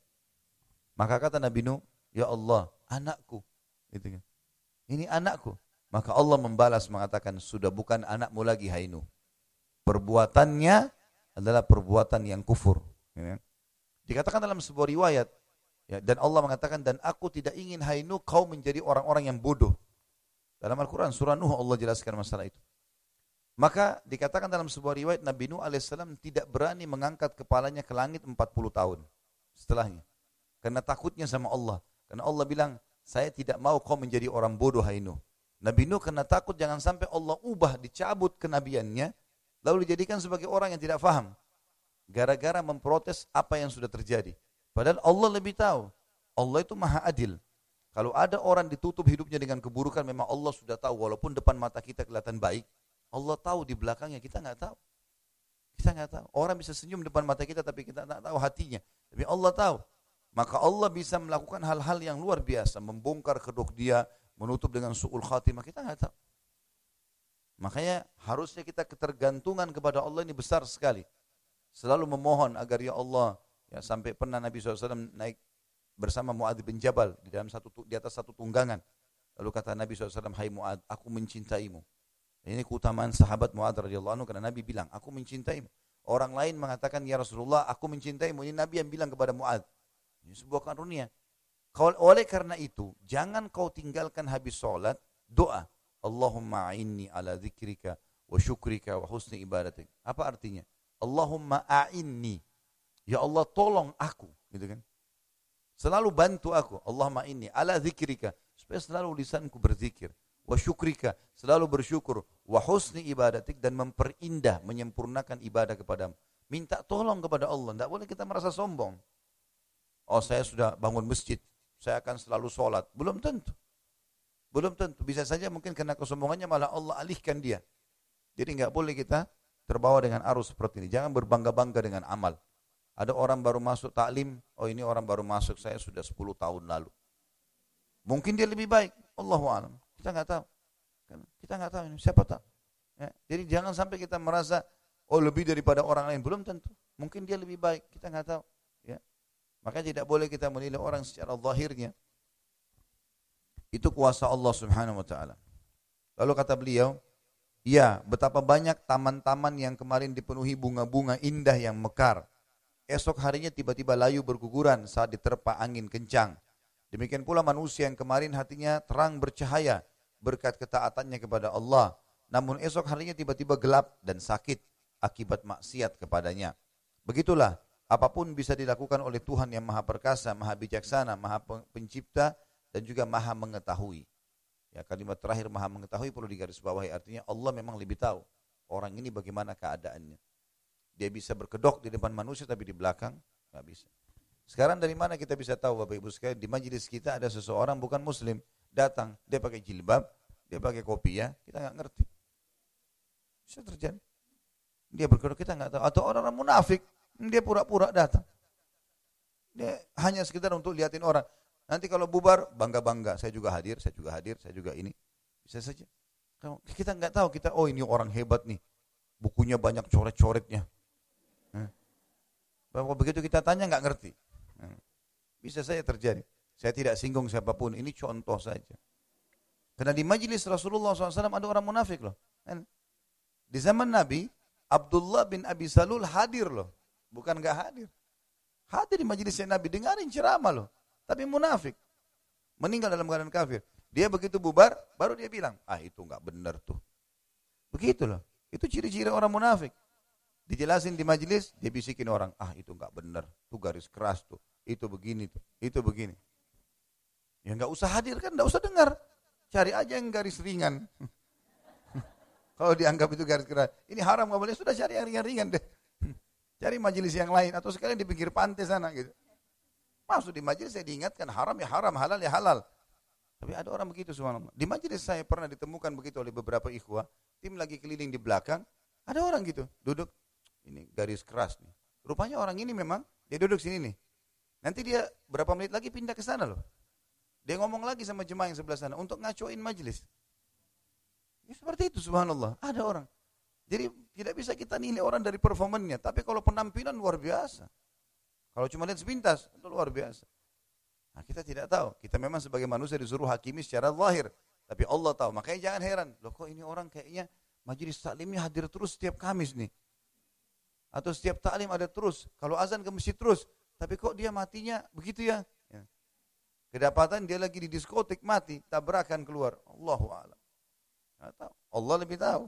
Maka kata Nabi Nuh, "Ya Allah, anakku." Gitu kan. Ini anakku. Maka Allah membalas mengatakan, "Sudah bukan anakmu lagi hai Nuh. Perbuatannya adalah perbuatan yang kufur." Ya. Dikatakan dalam sebuah riwayat, Ya, dan Allah mengatakan dan aku tidak ingin hai Nuh kau menjadi orang-orang yang bodoh. Dalam Al-Quran surah Nuh Allah jelaskan masalah itu. Maka dikatakan dalam sebuah riwayat Nabi Nuh alaihissalam tidak berani mengangkat kepalanya ke langit 40 tahun setelahnya. Karena takutnya sama Allah. Karena Allah bilang, saya tidak mau kau menjadi orang bodoh hai Nuh. Nabi Nuh karena takut jangan sampai Allah ubah dicabut kenabiannya lalu dijadikan sebagai orang yang tidak faham. gara-gara memprotes apa yang sudah terjadi. Padahal Allah lebih tahu. Allah itu maha adil. Kalau ada orang ditutup hidupnya dengan keburukan, memang Allah sudah tahu. Walaupun depan mata kita kelihatan baik, Allah tahu di belakangnya kita nggak tahu. Kita nggak tahu. Orang bisa senyum depan mata kita, tapi kita nggak tahu hatinya. Tapi Allah tahu. Maka Allah bisa melakukan hal-hal yang luar biasa, membongkar kedok dia, menutup dengan su'ul khatimah. Kita nggak tahu. Makanya harusnya kita ketergantungan kepada Allah ini besar sekali. Selalu memohon agar ya Allah, ya sampai pernah Nabi SAW naik bersama Muad bin Jabal di dalam satu di atas satu tunggangan. Lalu kata Nabi SAW, Hai Muad, aku mencintaimu. Ini keutamaan sahabat Muad radhiyallahu anhu karena Nabi bilang, aku mencintaimu. Orang lain mengatakan, ya Rasulullah, aku mencintaimu. Ini Nabi yang bilang kepada Muad. Ini sebuah karunia. Oleh karena itu, jangan kau tinggalkan habis sholat, doa. Allahumma a'inni ala zikrika wa syukrika wa husni ibadatik. Apa artinya? Allahumma a'inni. Ya Allah tolong aku. Gitu kan? Selalu bantu aku. Allahumma inni ala zikrika. Supaya selalu lisanku berzikir. Wa syukrika. Selalu bersyukur. Wa husni ibadatik. Dan memperindah, menyempurnakan ibadah kepadamu. Minta tolong kepada Allah. Tidak boleh kita merasa sombong. Oh saya sudah bangun masjid. Saya akan selalu sholat. Belum tentu. Belum tentu. Bisa saja mungkin karena kesombongannya malah Allah alihkan dia. Jadi nggak boleh kita terbawa dengan arus seperti ini. Jangan berbangga-bangga dengan amal. Ada orang baru masuk taklim, oh ini orang baru masuk saya sudah 10 tahun lalu. Mungkin dia lebih baik, Allahu alam. Kita nggak tahu. Kita nggak tahu ini siapa tahu. Ya, jadi jangan sampai kita merasa oh lebih daripada orang lain, belum tentu. Mungkin dia lebih baik, kita nggak tahu. Ya. Maka tidak boleh kita menilai orang secara zahirnya. Itu kuasa Allah Subhanahu wa taala. Lalu kata beliau, ya betapa banyak taman-taman yang kemarin dipenuhi bunga-bunga indah yang mekar esok harinya tiba-tiba layu berguguran saat diterpa angin kencang. Demikian pula manusia yang kemarin hatinya terang bercahaya berkat ketaatannya kepada Allah. Namun esok harinya tiba-tiba gelap dan sakit akibat maksiat kepadanya. Begitulah, apa pun bisa dilakukan oleh Tuhan yang maha perkasa, maha bijaksana, maha pencipta, dan juga maha mengetahui. Ya, kalimat terakhir maha mengetahui perlu digarisbawahi, artinya Allah memang lebih tahu orang ini bagaimana keadaannya. Dia bisa berkedok di depan manusia tapi di belakang nggak bisa. Sekarang dari mana kita bisa tahu Bapak Ibu sekalian di majelis kita ada seseorang bukan muslim datang dia pakai jilbab, dia pakai kopi ya, kita nggak ngerti. Bisa terjadi. Dia berkedok kita nggak tahu atau orang-orang munafik dia pura-pura datang. Dia hanya sekedar untuk liatin orang. Nanti kalau bubar bangga-bangga, saya juga hadir, saya juga hadir, saya juga ini. Bisa saja. Kita nggak tahu kita oh ini orang hebat nih. Bukunya banyak coret-coretnya. Bahwa begitu kita tanya nggak ngerti. Bisa saja terjadi. Saya tidak singgung siapa pun. Ini contoh saja. Karena di majelis Rasulullah SAW ada orang munafik loh. Di zaman Nabi, Abdullah bin Abi Salul hadir loh. Bukan nggak hadir. Hadir di majelisnya Nabi, dengarin ceramah loh. Tapi munafik. Meninggal dalam keadaan kafir. Dia begitu bubar, baru dia bilang, ah itu nggak benar tuh. Begitu loh. Itu ciri-ciri orang munafik. Dijelasin di majelis, dia bisikin orang, ah itu nggak benar, tuh garis keras tuh, itu begini tuh, itu begini. Ya nggak usah hadir kan, nggak usah dengar, cari aja yang garis ringan. Kalau dianggap itu garis keras, ini haram nggak boleh, sudah cari yang ringan-ringan deh. Cari majelis yang lain atau sekalian di pinggir pantai sana gitu. Masuk di majelis saya diingatkan haram ya haram, halal ya halal. Tapi ada orang begitu subhanallah. Di majelis saya pernah ditemukan begitu oleh beberapa ikhwah, tim lagi keliling di belakang, ada orang gitu, duduk ini garis keras nih. Rupanya orang ini memang dia duduk sini nih. Nanti dia berapa menit lagi pindah ke sana loh. Dia ngomong lagi sama jemaah yang sebelah sana untuk ngacoin majelis. Ya seperti itu subhanallah. Ada orang. Jadi tidak bisa kita nilai orang dari performanya. Tapi kalau penampilan luar biasa. Kalau cuma lihat sepintas, itu luar biasa. Nah, kita tidak tahu. Kita memang sebagai manusia disuruh hakimi secara zahir. Tapi Allah tahu. Makanya jangan heran. Loh kok ini orang kayaknya majelis taklimnya hadir terus setiap Kamis nih. Atau setiap taklim ada terus. Kalau azan ke masjid terus. Tapi kok dia matinya begitu ya? ya. Kedapatan dia lagi di diskotik mati. Tabrakan keluar. Allahu a'lam. Allah lebih tahu.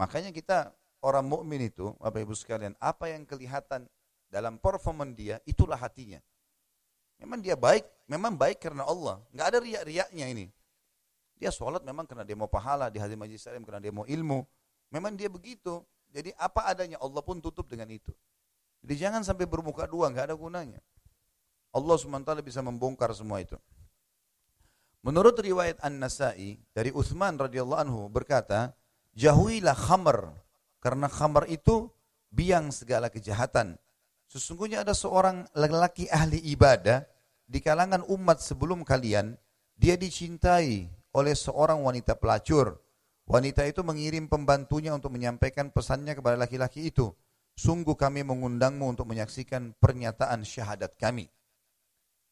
Makanya kita orang mukmin itu, Bapak Ibu sekalian, apa yang kelihatan dalam performan dia, itulah hatinya. Memang dia baik, memang baik karena Allah. Nggak ada riak-riaknya ini. Dia sholat memang karena dia mau pahala, di hadir majlis salim karena dia mau ilmu. Memang dia begitu. Jadi apa adanya Allah pun tutup dengan itu. Jadi jangan sampai bermuka dua, nggak ada gunanya. Allah SWT bisa membongkar semua itu. Menurut riwayat An-Nasai dari Uthman radhiyallahu anhu berkata, jauhilah khamar karena khamar itu biang segala kejahatan. Sesungguhnya ada seorang lelaki ahli ibadah di kalangan umat sebelum kalian, dia dicintai oleh seorang wanita pelacur. Wanita itu mengirim pembantunya untuk menyampaikan pesannya kepada laki-laki itu. Sungguh kami mengundangmu untuk menyaksikan pernyataan syahadat kami.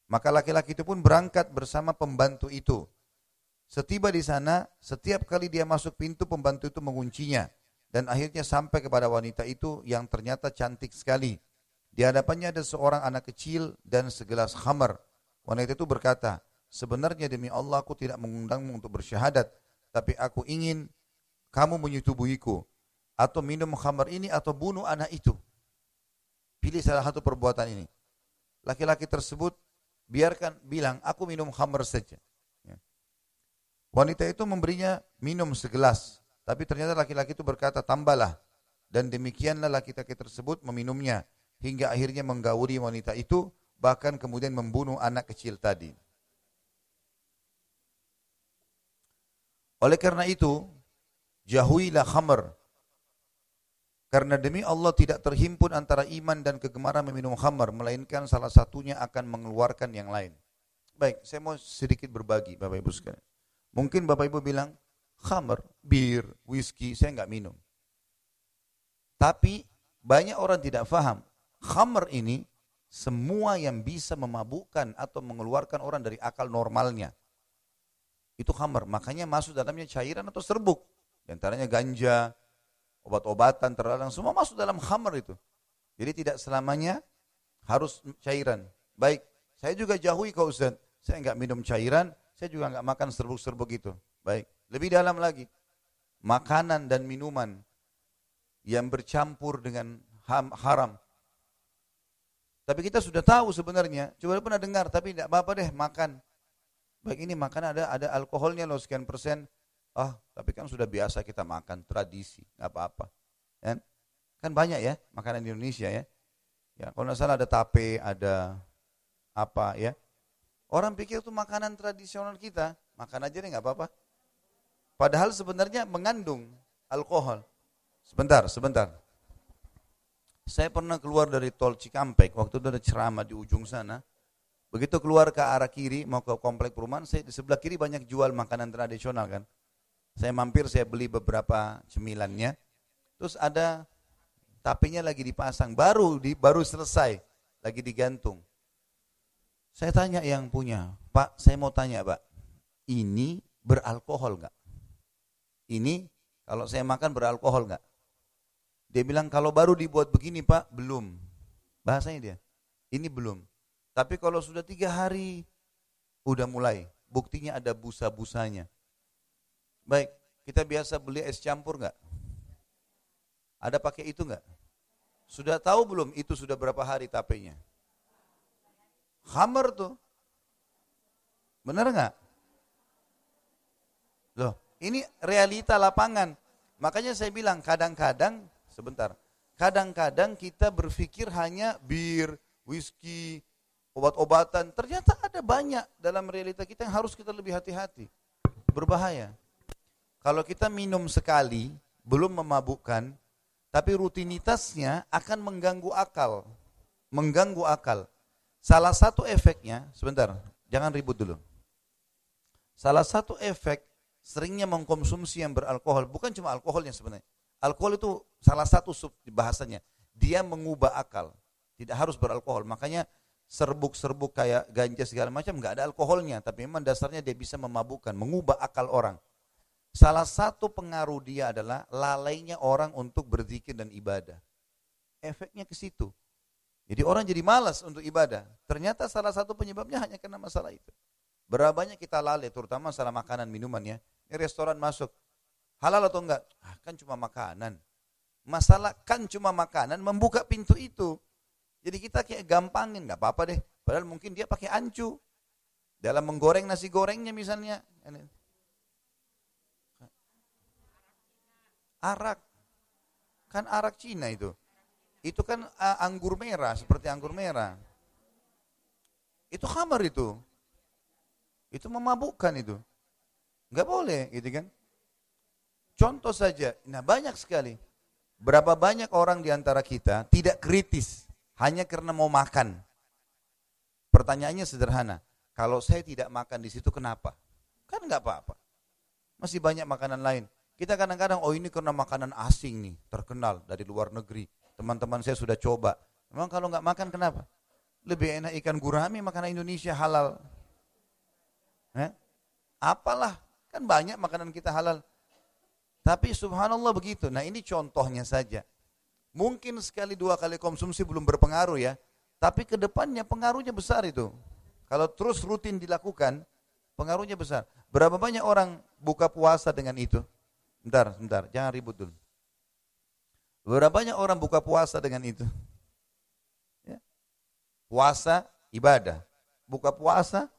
Maka laki-laki itu pun berangkat bersama pembantu itu. Setiba di sana, setiap kali dia masuk pintu, pembantu itu menguncinya. Dan akhirnya sampai kepada wanita itu yang ternyata cantik sekali. Di hadapannya ada seorang anak kecil dan segelas khamar. Wanita itu berkata, sebenarnya demi Allah aku tidak mengundangmu untuk bersyahadat, tapi aku ingin kamu menyetubuhiku atau minum khamar ini atau bunuh anak itu. Pilih salah satu perbuatan ini. Laki-laki tersebut biarkan bilang aku minum khamr saja. Ya. Wanita itu memberinya minum segelas, tapi ternyata laki-laki itu berkata tambahlah dan demikianlah laki-laki tersebut meminumnya hingga akhirnya menggauli wanita itu bahkan kemudian membunuh anak kecil tadi. Oleh karena itu, jauhilah khamr karena demi Allah tidak terhimpun antara iman dan kegemaran meminum khamar, melainkan salah satunya akan mengeluarkan yang lain. Baik, saya mau sedikit berbagi Bapak Ibu sekalian. Mungkin Bapak Ibu bilang, khamar, bir, whisky, saya nggak minum. Tapi banyak orang tidak faham, khamar ini semua yang bisa memabukkan atau mengeluarkan orang dari akal normalnya. Itu khamar, makanya masuk dalamnya cairan atau serbuk. Di antaranya ganja, obat-obatan terlarang, semua masuk dalam khamar itu. Jadi tidak selamanya harus cairan. Baik, saya juga jauhi kau Ustaz. Saya enggak minum cairan, saya juga enggak makan serbuk-serbuk itu. Baik, lebih dalam lagi. Makanan dan minuman yang bercampur dengan haram. Tapi kita sudah tahu sebenarnya, coba pernah dengar, tapi tidak apa-apa deh makan. Baik ini makan ada ada alkoholnya loh sekian persen, Ah, tapi kan sudah biasa kita makan tradisi, nggak apa-apa. Kan? Kan banyak ya makanan di Indonesia ya. Ya, kalau nggak salah ada tape, ada apa ya. Orang pikir itu makanan tradisional kita, makan aja deh nggak apa-apa. Padahal sebenarnya mengandung alkohol. Sebentar, sebentar. Saya pernah keluar dari tol Cikampek, waktu itu ada ceramah di ujung sana. Begitu keluar ke arah kiri, mau ke komplek perumahan, saya di sebelah kiri banyak jual makanan tradisional kan. Saya mampir, saya beli beberapa cemilannya. Terus ada tapinya lagi dipasang, baru di, baru selesai, lagi digantung. Saya tanya yang punya, Pak, saya mau tanya Pak, ini beralkohol nggak? Ini kalau saya makan beralkohol nggak? Dia bilang kalau baru dibuat begini Pak, belum. Bahasanya dia, ini belum. Tapi kalau sudah tiga hari, udah mulai. Buktinya ada busa-busanya. Baik, kita biasa beli es campur nggak? Ada pakai itu nggak? Sudah tahu belum itu sudah berapa hari tapenya? Hammer tuh. Benar nggak? Loh, ini realita lapangan. Makanya saya bilang kadang-kadang, sebentar, kadang-kadang kita berpikir hanya bir, whisky, obat-obatan. Ternyata ada banyak dalam realita kita yang harus kita lebih hati-hati. Berbahaya. Kalau kita minum sekali, belum memabukkan, tapi rutinitasnya akan mengganggu akal. Mengganggu akal. Salah satu efeknya, sebentar, jangan ribut dulu. Salah satu efek seringnya mengkonsumsi yang beralkohol, bukan cuma alkoholnya sebenarnya. Alkohol itu salah satu sub bahasanya. Dia mengubah akal. Tidak harus beralkohol. Makanya serbuk-serbuk kayak ganja segala macam nggak ada alkoholnya, tapi memang dasarnya dia bisa memabukkan, mengubah akal orang. Salah satu pengaruh dia adalah lalainya orang untuk berzikir dan ibadah. Efeknya ke situ. Jadi orang jadi malas untuk ibadah. Ternyata salah satu penyebabnya hanya karena masalah itu. Berapa banyak kita lalai, terutama masalah makanan minuman ya. Ini restoran masuk, halal atau enggak? Ah, kan cuma makanan. Masalah kan cuma makanan, membuka pintu itu. Jadi kita kayak gampangin, nggak apa-apa deh. Padahal mungkin dia pakai ancu. Dalam menggoreng nasi gorengnya misalnya. Arak. Kan arak Cina itu. itu kan anggur merah, seperti anggur merah. Itu khamar itu. Itu memabukkan itu. Enggak boleh, gitu kan? Contoh saja, nah banyak sekali. Berapa banyak orang di antara kita tidak kritis hanya karena mau makan. Pertanyaannya sederhana, kalau saya tidak makan di situ kenapa? Kan nggak apa-apa. Masih banyak makanan lain. Kita kadang-kadang, oh ini karena makanan asing nih, terkenal dari luar negeri. Teman-teman saya sudah coba. Memang kalau nggak makan kenapa? Lebih enak ikan gurami makanan Indonesia halal. Eh? Apalah, kan banyak makanan kita halal. Tapi subhanallah begitu. Nah ini contohnya saja. Mungkin sekali dua kali konsumsi belum berpengaruh ya. Tapi ke depannya pengaruhnya besar itu. Kalau terus rutin dilakukan, pengaruhnya besar. Berapa banyak orang buka puasa dengan itu? Bentar, bentar, jangan ribut dulu. Berapa banyak orang buka puasa dengan itu? Ya. Puasa, ibadah. Buka puasa,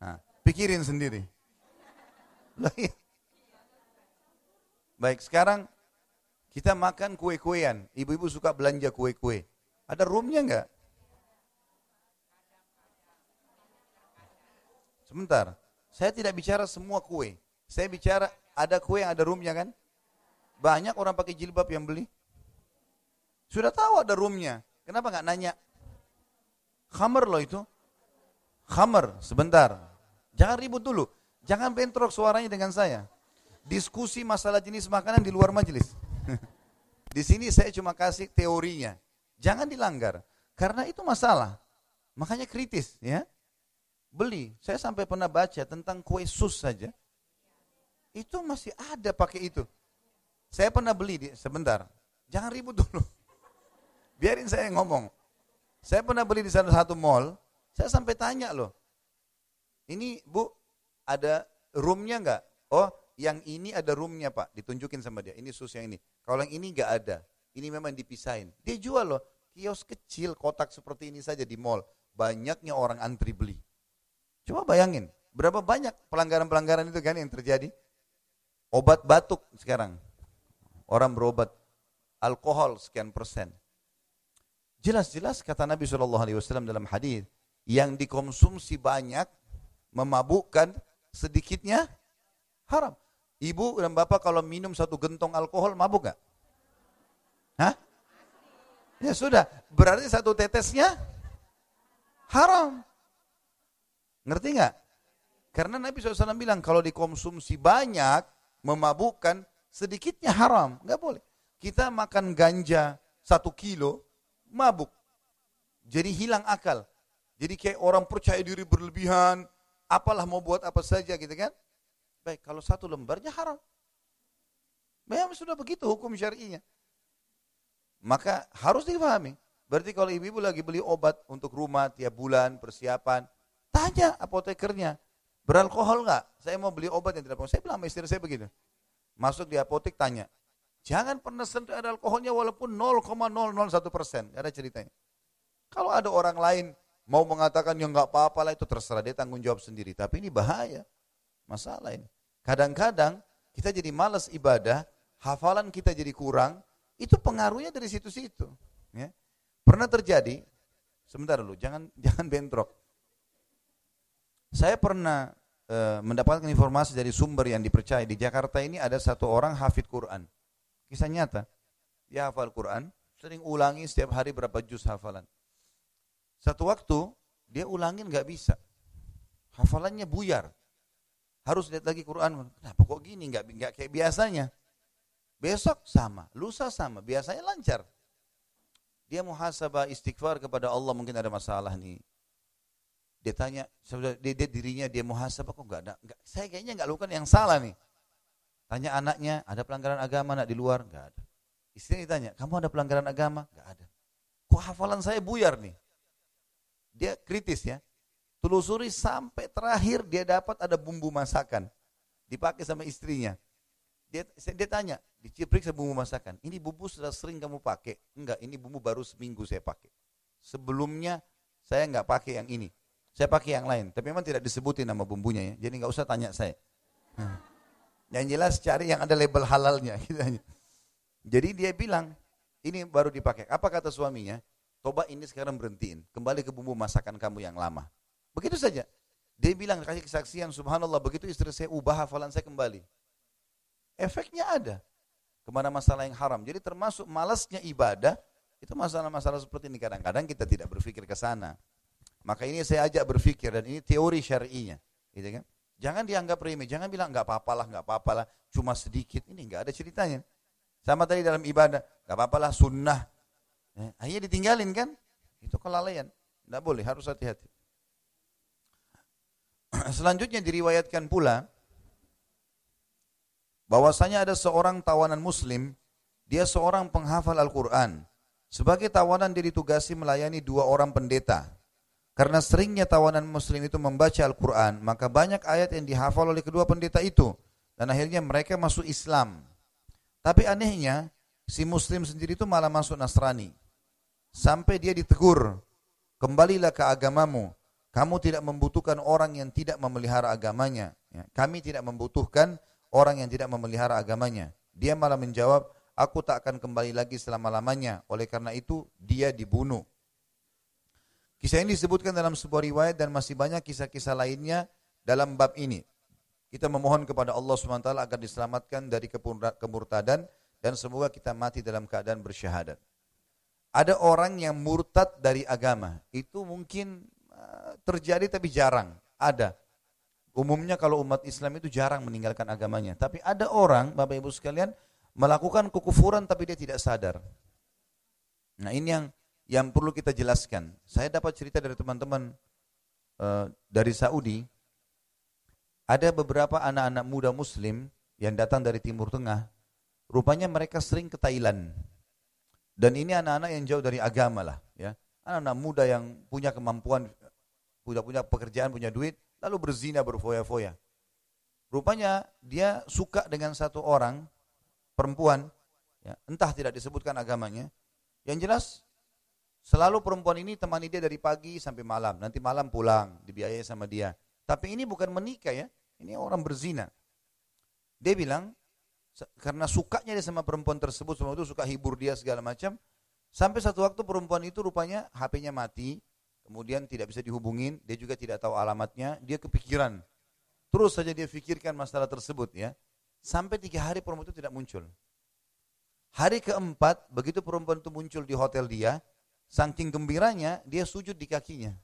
nah, pikirin sendiri. Iya. Baik, sekarang kita makan kue-kuean. Ibu-ibu suka belanja kue-kue. Ada roomnya enggak? Sebentar, saya tidak bicara semua kue. Saya bicara ada kue yang ada roomnya kan? Banyak orang pakai jilbab yang beli. Sudah tahu ada roomnya. Kenapa nggak nanya? Khamer loh itu. Khamer, sebentar. Jangan ribut dulu. Jangan bentrok suaranya dengan saya diskusi masalah jenis makanan di luar majelis. di sini saya cuma kasih teorinya. Jangan dilanggar. Karena itu masalah. Makanya kritis ya. Beli. Saya sampai pernah baca tentang kue sus saja. Itu masih ada pakai itu. Saya pernah beli di, sebentar. Jangan ribut dulu. Biarin saya ngomong. Saya pernah beli di salah satu mall. Saya sampai tanya loh. Ini bu, ada roomnya enggak? Oh, yang ini ada roomnya pak, ditunjukin sama dia, ini sus yang ini. Kalau yang ini nggak ada, ini memang dipisahin. Dia jual loh, kios kecil, kotak seperti ini saja di mall. Banyaknya orang antri beli. Coba bayangin, berapa banyak pelanggaran-pelanggaran itu kan yang terjadi? Obat batuk sekarang, orang berobat alkohol sekian persen. Jelas-jelas kata Nabi SAW dalam hadis yang dikonsumsi banyak memabukkan sedikitnya haram. Ibu dan bapak kalau minum satu gentong alkohol mabuk gak? Hah? Ya sudah, berarti satu tetesnya haram. Ngerti nggak? Karena Nabi SAW bilang kalau dikonsumsi banyak memabukkan sedikitnya haram, nggak boleh. Kita makan ganja satu kilo mabuk, jadi hilang akal. Jadi kayak orang percaya diri berlebihan, apalah mau buat apa saja gitu kan? Baik, kalau satu lembarnya haram. Memang sudah begitu hukum syar'inya. Maka harus difahami. Berarti kalau ibu-ibu lagi beli obat untuk rumah tiap bulan, persiapan, tanya apotekernya, beralkohol nggak? Saya mau beli obat yang tidak beralkohol. Saya bilang sama istri saya begitu. Masuk di apotek tanya, jangan pernah sentuh ada alkoholnya walaupun 0,001 persen. Ada ceritanya. Kalau ada orang lain mau mengatakan yang nggak apa-apa lah itu terserah dia tanggung jawab sendiri. Tapi ini bahaya. Masalah ini. Kadang-kadang kita jadi malas ibadah, hafalan kita jadi kurang, itu pengaruhnya dari situ-situ. Ya. Pernah terjadi, sebentar dulu, jangan jangan bentrok. Saya pernah e, mendapatkan informasi dari sumber yang dipercaya di Jakarta ini ada satu orang hafid Quran. Kisah nyata, dia hafal Quran, sering ulangi setiap hari berapa juz hafalan. Satu waktu dia ulangin nggak bisa, hafalannya buyar. Harus lihat lagi Quran. Kenapa kok gini? Enggak, enggak kayak biasanya. Besok sama, lusa sama, biasanya lancar. Dia muhasabah istighfar kepada Allah mungkin ada masalah nih. Dia tanya, dia, dia dirinya dia muhasabah kok enggak ada. Enggak, saya kayaknya enggak lakukan yang salah nih. Tanya anaknya, ada pelanggaran agama nak di luar? Enggak ada. Istrinya ditanya, kamu ada pelanggaran agama? Enggak ada. Kok hafalan saya buyar nih? Dia kritis ya. Telusuri sampai terakhir dia dapat ada bumbu masakan. Dipakai sama istrinya. Dia, dia tanya, diperiksa bumbu masakan. Ini bumbu sudah sering kamu pakai? Enggak, ini bumbu baru seminggu saya pakai. Sebelumnya saya enggak pakai yang ini. Saya pakai yang lain. Tapi memang tidak disebutin nama bumbunya ya. Jadi enggak usah tanya saya. Yang jelas cari yang ada label halalnya. Gitu Jadi dia bilang, Ini baru dipakai. Apa kata suaminya? Coba ini sekarang berhentiin. Kembali ke bumbu masakan kamu yang lama. Begitu saja. Dia bilang, kasih kesaksian, subhanallah, begitu istri saya ubah hafalan saya kembali. Efeknya ada. Ke mana masalah yang haram. Jadi termasuk malasnya ibadah, itu masalah-masalah seperti ini. Kadang-kadang kita tidak berpikir ke sana. Maka ini saya ajak berpikir, dan ini teori syar'inya. Gitu kan? Jangan dianggap remeh, jangan bilang nggak apa-apalah, nggak apa-apalah, cuma sedikit. Ini nggak ada ceritanya. Sama tadi dalam ibadah, gak apa-apa lah sunnah. Eh, akhirnya ditinggalin kan? Itu kelalaian. Tidak boleh, harus hati-hati. Selanjutnya diriwayatkan pula bahwasanya ada seorang tawanan muslim, dia seorang penghafal Al-Quran. Sebagai tawanan dia ditugasi melayani dua orang pendeta. Karena seringnya tawanan muslim itu membaca Al-Quran, maka banyak ayat yang dihafal oleh kedua pendeta itu. Dan akhirnya mereka masuk Islam. Tapi anehnya, si muslim sendiri itu malah masuk Nasrani. Sampai dia ditegur, kembalilah ke agamamu. Kamu tidak membutuhkan orang yang tidak memelihara agamanya. Ya, kami tidak membutuhkan orang yang tidak memelihara agamanya. Dia malah menjawab, aku tak akan kembali lagi selama-lamanya. Oleh karena itu, dia dibunuh. Kisah ini disebutkan dalam sebuah riwayat dan masih banyak kisah-kisah lainnya dalam bab ini. Kita memohon kepada Allah SWT agar diselamatkan dari kemurtadan dan semoga kita mati dalam keadaan bersyahadat. Ada orang yang murtad dari agama. Itu mungkin terjadi tapi jarang. Ada. Umumnya kalau umat Islam itu jarang meninggalkan agamanya. Tapi ada orang, Bapak Ibu sekalian, melakukan kekufuran tapi dia tidak sadar. Nah ini yang yang perlu kita jelaskan. Saya dapat cerita dari teman-teman uh, dari Saudi ada beberapa anak-anak muda muslim yang datang dari Timur Tengah, rupanya mereka sering ke Thailand. Dan ini anak-anak yang jauh dari agama lah, ya. Anak-anak muda yang punya kemampuan, punya punya pekerjaan, punya duit, lalu berzina berfoya-foya. Rupanya dia suka dengan satu orang perempuan, ya, entah tidak disebutkan agamanya. Yang jelas selalu perempuan ini temani dia dari pagi sampai malam. Nanti malam pulang, dibiayai sama dia. Tapi ini bukan menikah ya, ini orang berzina. Dia bilang, karena sukanya dia sama perempuan tersebut, semua itu suka hibur dia segala macam. Sampai satu waktu perempuan itu rupanya HP-nya mati, kemudian tidak bisa dihubungin, dia juga tidak tahu alamatnya, dia kepikiran. Terus saja dia pikirkan masalah tersebut ya. Sampai tiga hari perempuan itu tidak muncul. Hari keempat, begitu perempuan itu muncul di hotel dia, saking gembiranya, dia sujud di kakinya.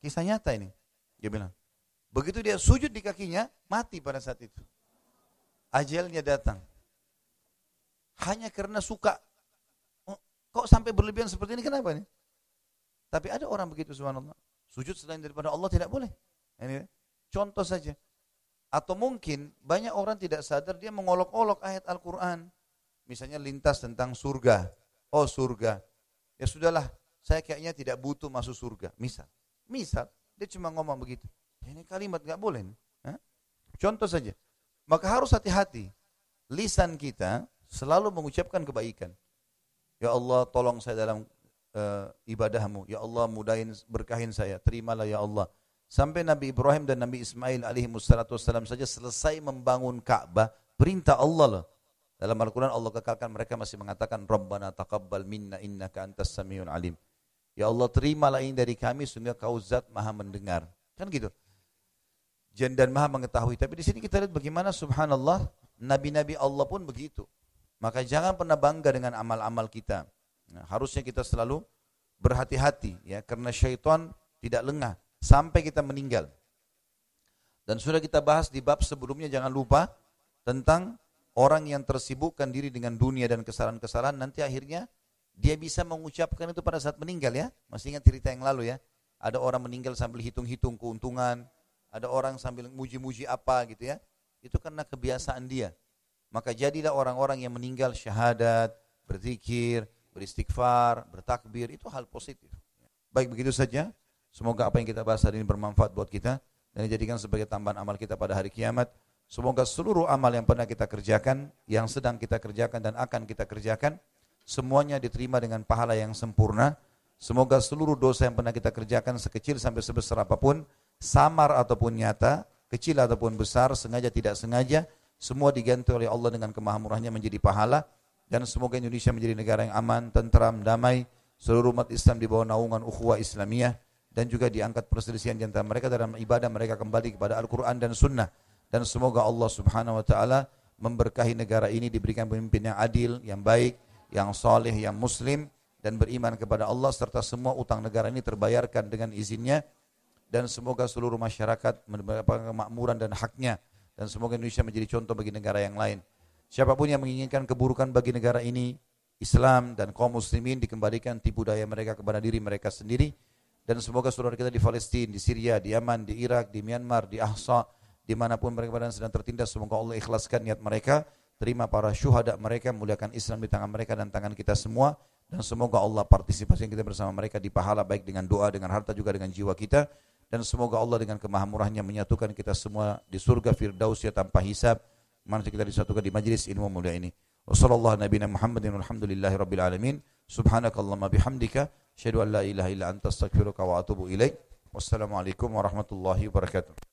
Kisah nyata ini. Dia bilang. Begitu dia sujud di kakinya, mati pada saat itu. Ajalnya datang. Hanya karena suka. Oh, kok sampai berlebihan seperti ini, kenapa nih? Tapi ada orang begitu subhanallah. Sujud selain daripada Allah tidak boleh. Ini contoh saja. Atau mungkin banyak orang tidak sadar dia mengolok-olok ayat Al-Quran. Misalnya lintas tentang surga. Oh surga. Ya sudahlah, saya kayaknya tidak butuh masuk surga. Misal. Misal. Dia cuma ngomong begitu. Ya, ini kalimat nggak boleh. Hah? Contoh saja. Maka harus hati-hati. Lisan kita selalu mengucapkan kebaikan. Ya Allah tolong saya dalam uh, ibadahmu. Ya Allah mudahin berkahin saya. Terimalah ya Allah. Sampai Nabi Ibrahim dan Nabi Ismail alaihi wassalam saja selesai membangun Ka'bah. Perintah Allah loh. Dalam Al-Quran Allah kekalkan mereka masih mengatakan Rabbana taqabbal minna innaka antas samiun alim. Ya Allah terimalah ini dari kami sehingga kau zat maha mendengar. Kan gitu. Dan maha mengetahui. Tapi di sini kita lihat bagaimana subhanallah nabi-nabi Allah pun begitu. Maka jangan pernah bangga dengan amal-amal kita. Nah, harusnya kita selalu berhati-hati ya karena syaitan tidak lengah sampai kita meninggal. Dan sudah kita bahas di bab sebelumnya jangan lupa tentang orang yang tersibukkan diri dengan dunia dan kesalahan-kesalahan nanti akhirnya dia bisa mengucapkan itu pada saat meninggal ya. Masih ingat cerita yang lalu ya. Ada orang meninggal sambil hitung-hitung keuntungan. Ada orang sambil muji-muji apa gitu ya. Itu karena kebiasaan dia. Maka jadilah orang-orang yang meninggal syahadat, berzikir, beristighfar, bertakbir. Itu hal positif. Baik begitu saja. Semoga apa yang kita bahas hari ini bermanfaat buat kita. Dan dijadikan sebagai tambahan amal kita pada hari kiamat. Semoga seluruh amal yang pernah kita kerjakan, yang sedang kita kerjakan dan akan kita kerjakan, semuanya diterima dengan pahala yang sempurna. Semoga seluruh dosa yang pernah kita kerjakan sekecil sampai sebesar apa pun, samar ataupun nyata, kecil ataupun besar, sengaja tidak sengaja, semua diganti oleh Allah dengan kemahamurahnya menjadi pahala dan semoga Indonesia menjadi negara yang aman, tentram, damai, seluruh umat Islam di bawah naungan ukhuwah Islamiyah. Dan juga diangkat perselisihan di antara mereka dalam ibadah mereka kembali kepada Al-Qur'an dan Sunnah. Dan semoga Allah Subhanahu wa taala memberkahi negara ini diberikan pemimpin yang adil, yang baik, yang saleh, yang muslim dan beriman kepada Allah serta semua utang negara ini terbayarkan dengan izinnya. Dan semoga seluruh masyarakat mendapatkan kemakmuran dan haknya. Dan semoga Indonesia menjadi contoh bagi negara yang lain. Siapa pun yang menginginkan keburukan bagi negara ini, Islam dan kaum muslimin dikembalikan tipu daya mereka kepada diri mereka sendiri. Dan semoga saudara kita di Palestina, di Syria, di Yaman, di Irak, di Myanmar, di Ahsa, di mana pun mereka sedang tertindas, semoga Allah ikhlaskan niat mereka, terima para syuhada mereka, muliakan Islam di tangan mereka dan tangan kita semua, dan semoga Allah partisipasi kita bersama mereka di pahala baik dengan doa, dengan harta juga dengan jiwa kita, dan semoga Allah dengan kemahamurahnya menyatukan kita semua di surga Firdaus ya tanpa hisab, mana kita disatukan di majlis ilmu mulia ini. Wassallallahu nabiyana Muhammadin walhamdulillahi rabbil alamin. Subhanakallahumma bihamdika asyhadu an la ilaha illa anta astaghfiruka wa atubu ilaik. Wassalamualaikum warahmatullahi wabarakatuh.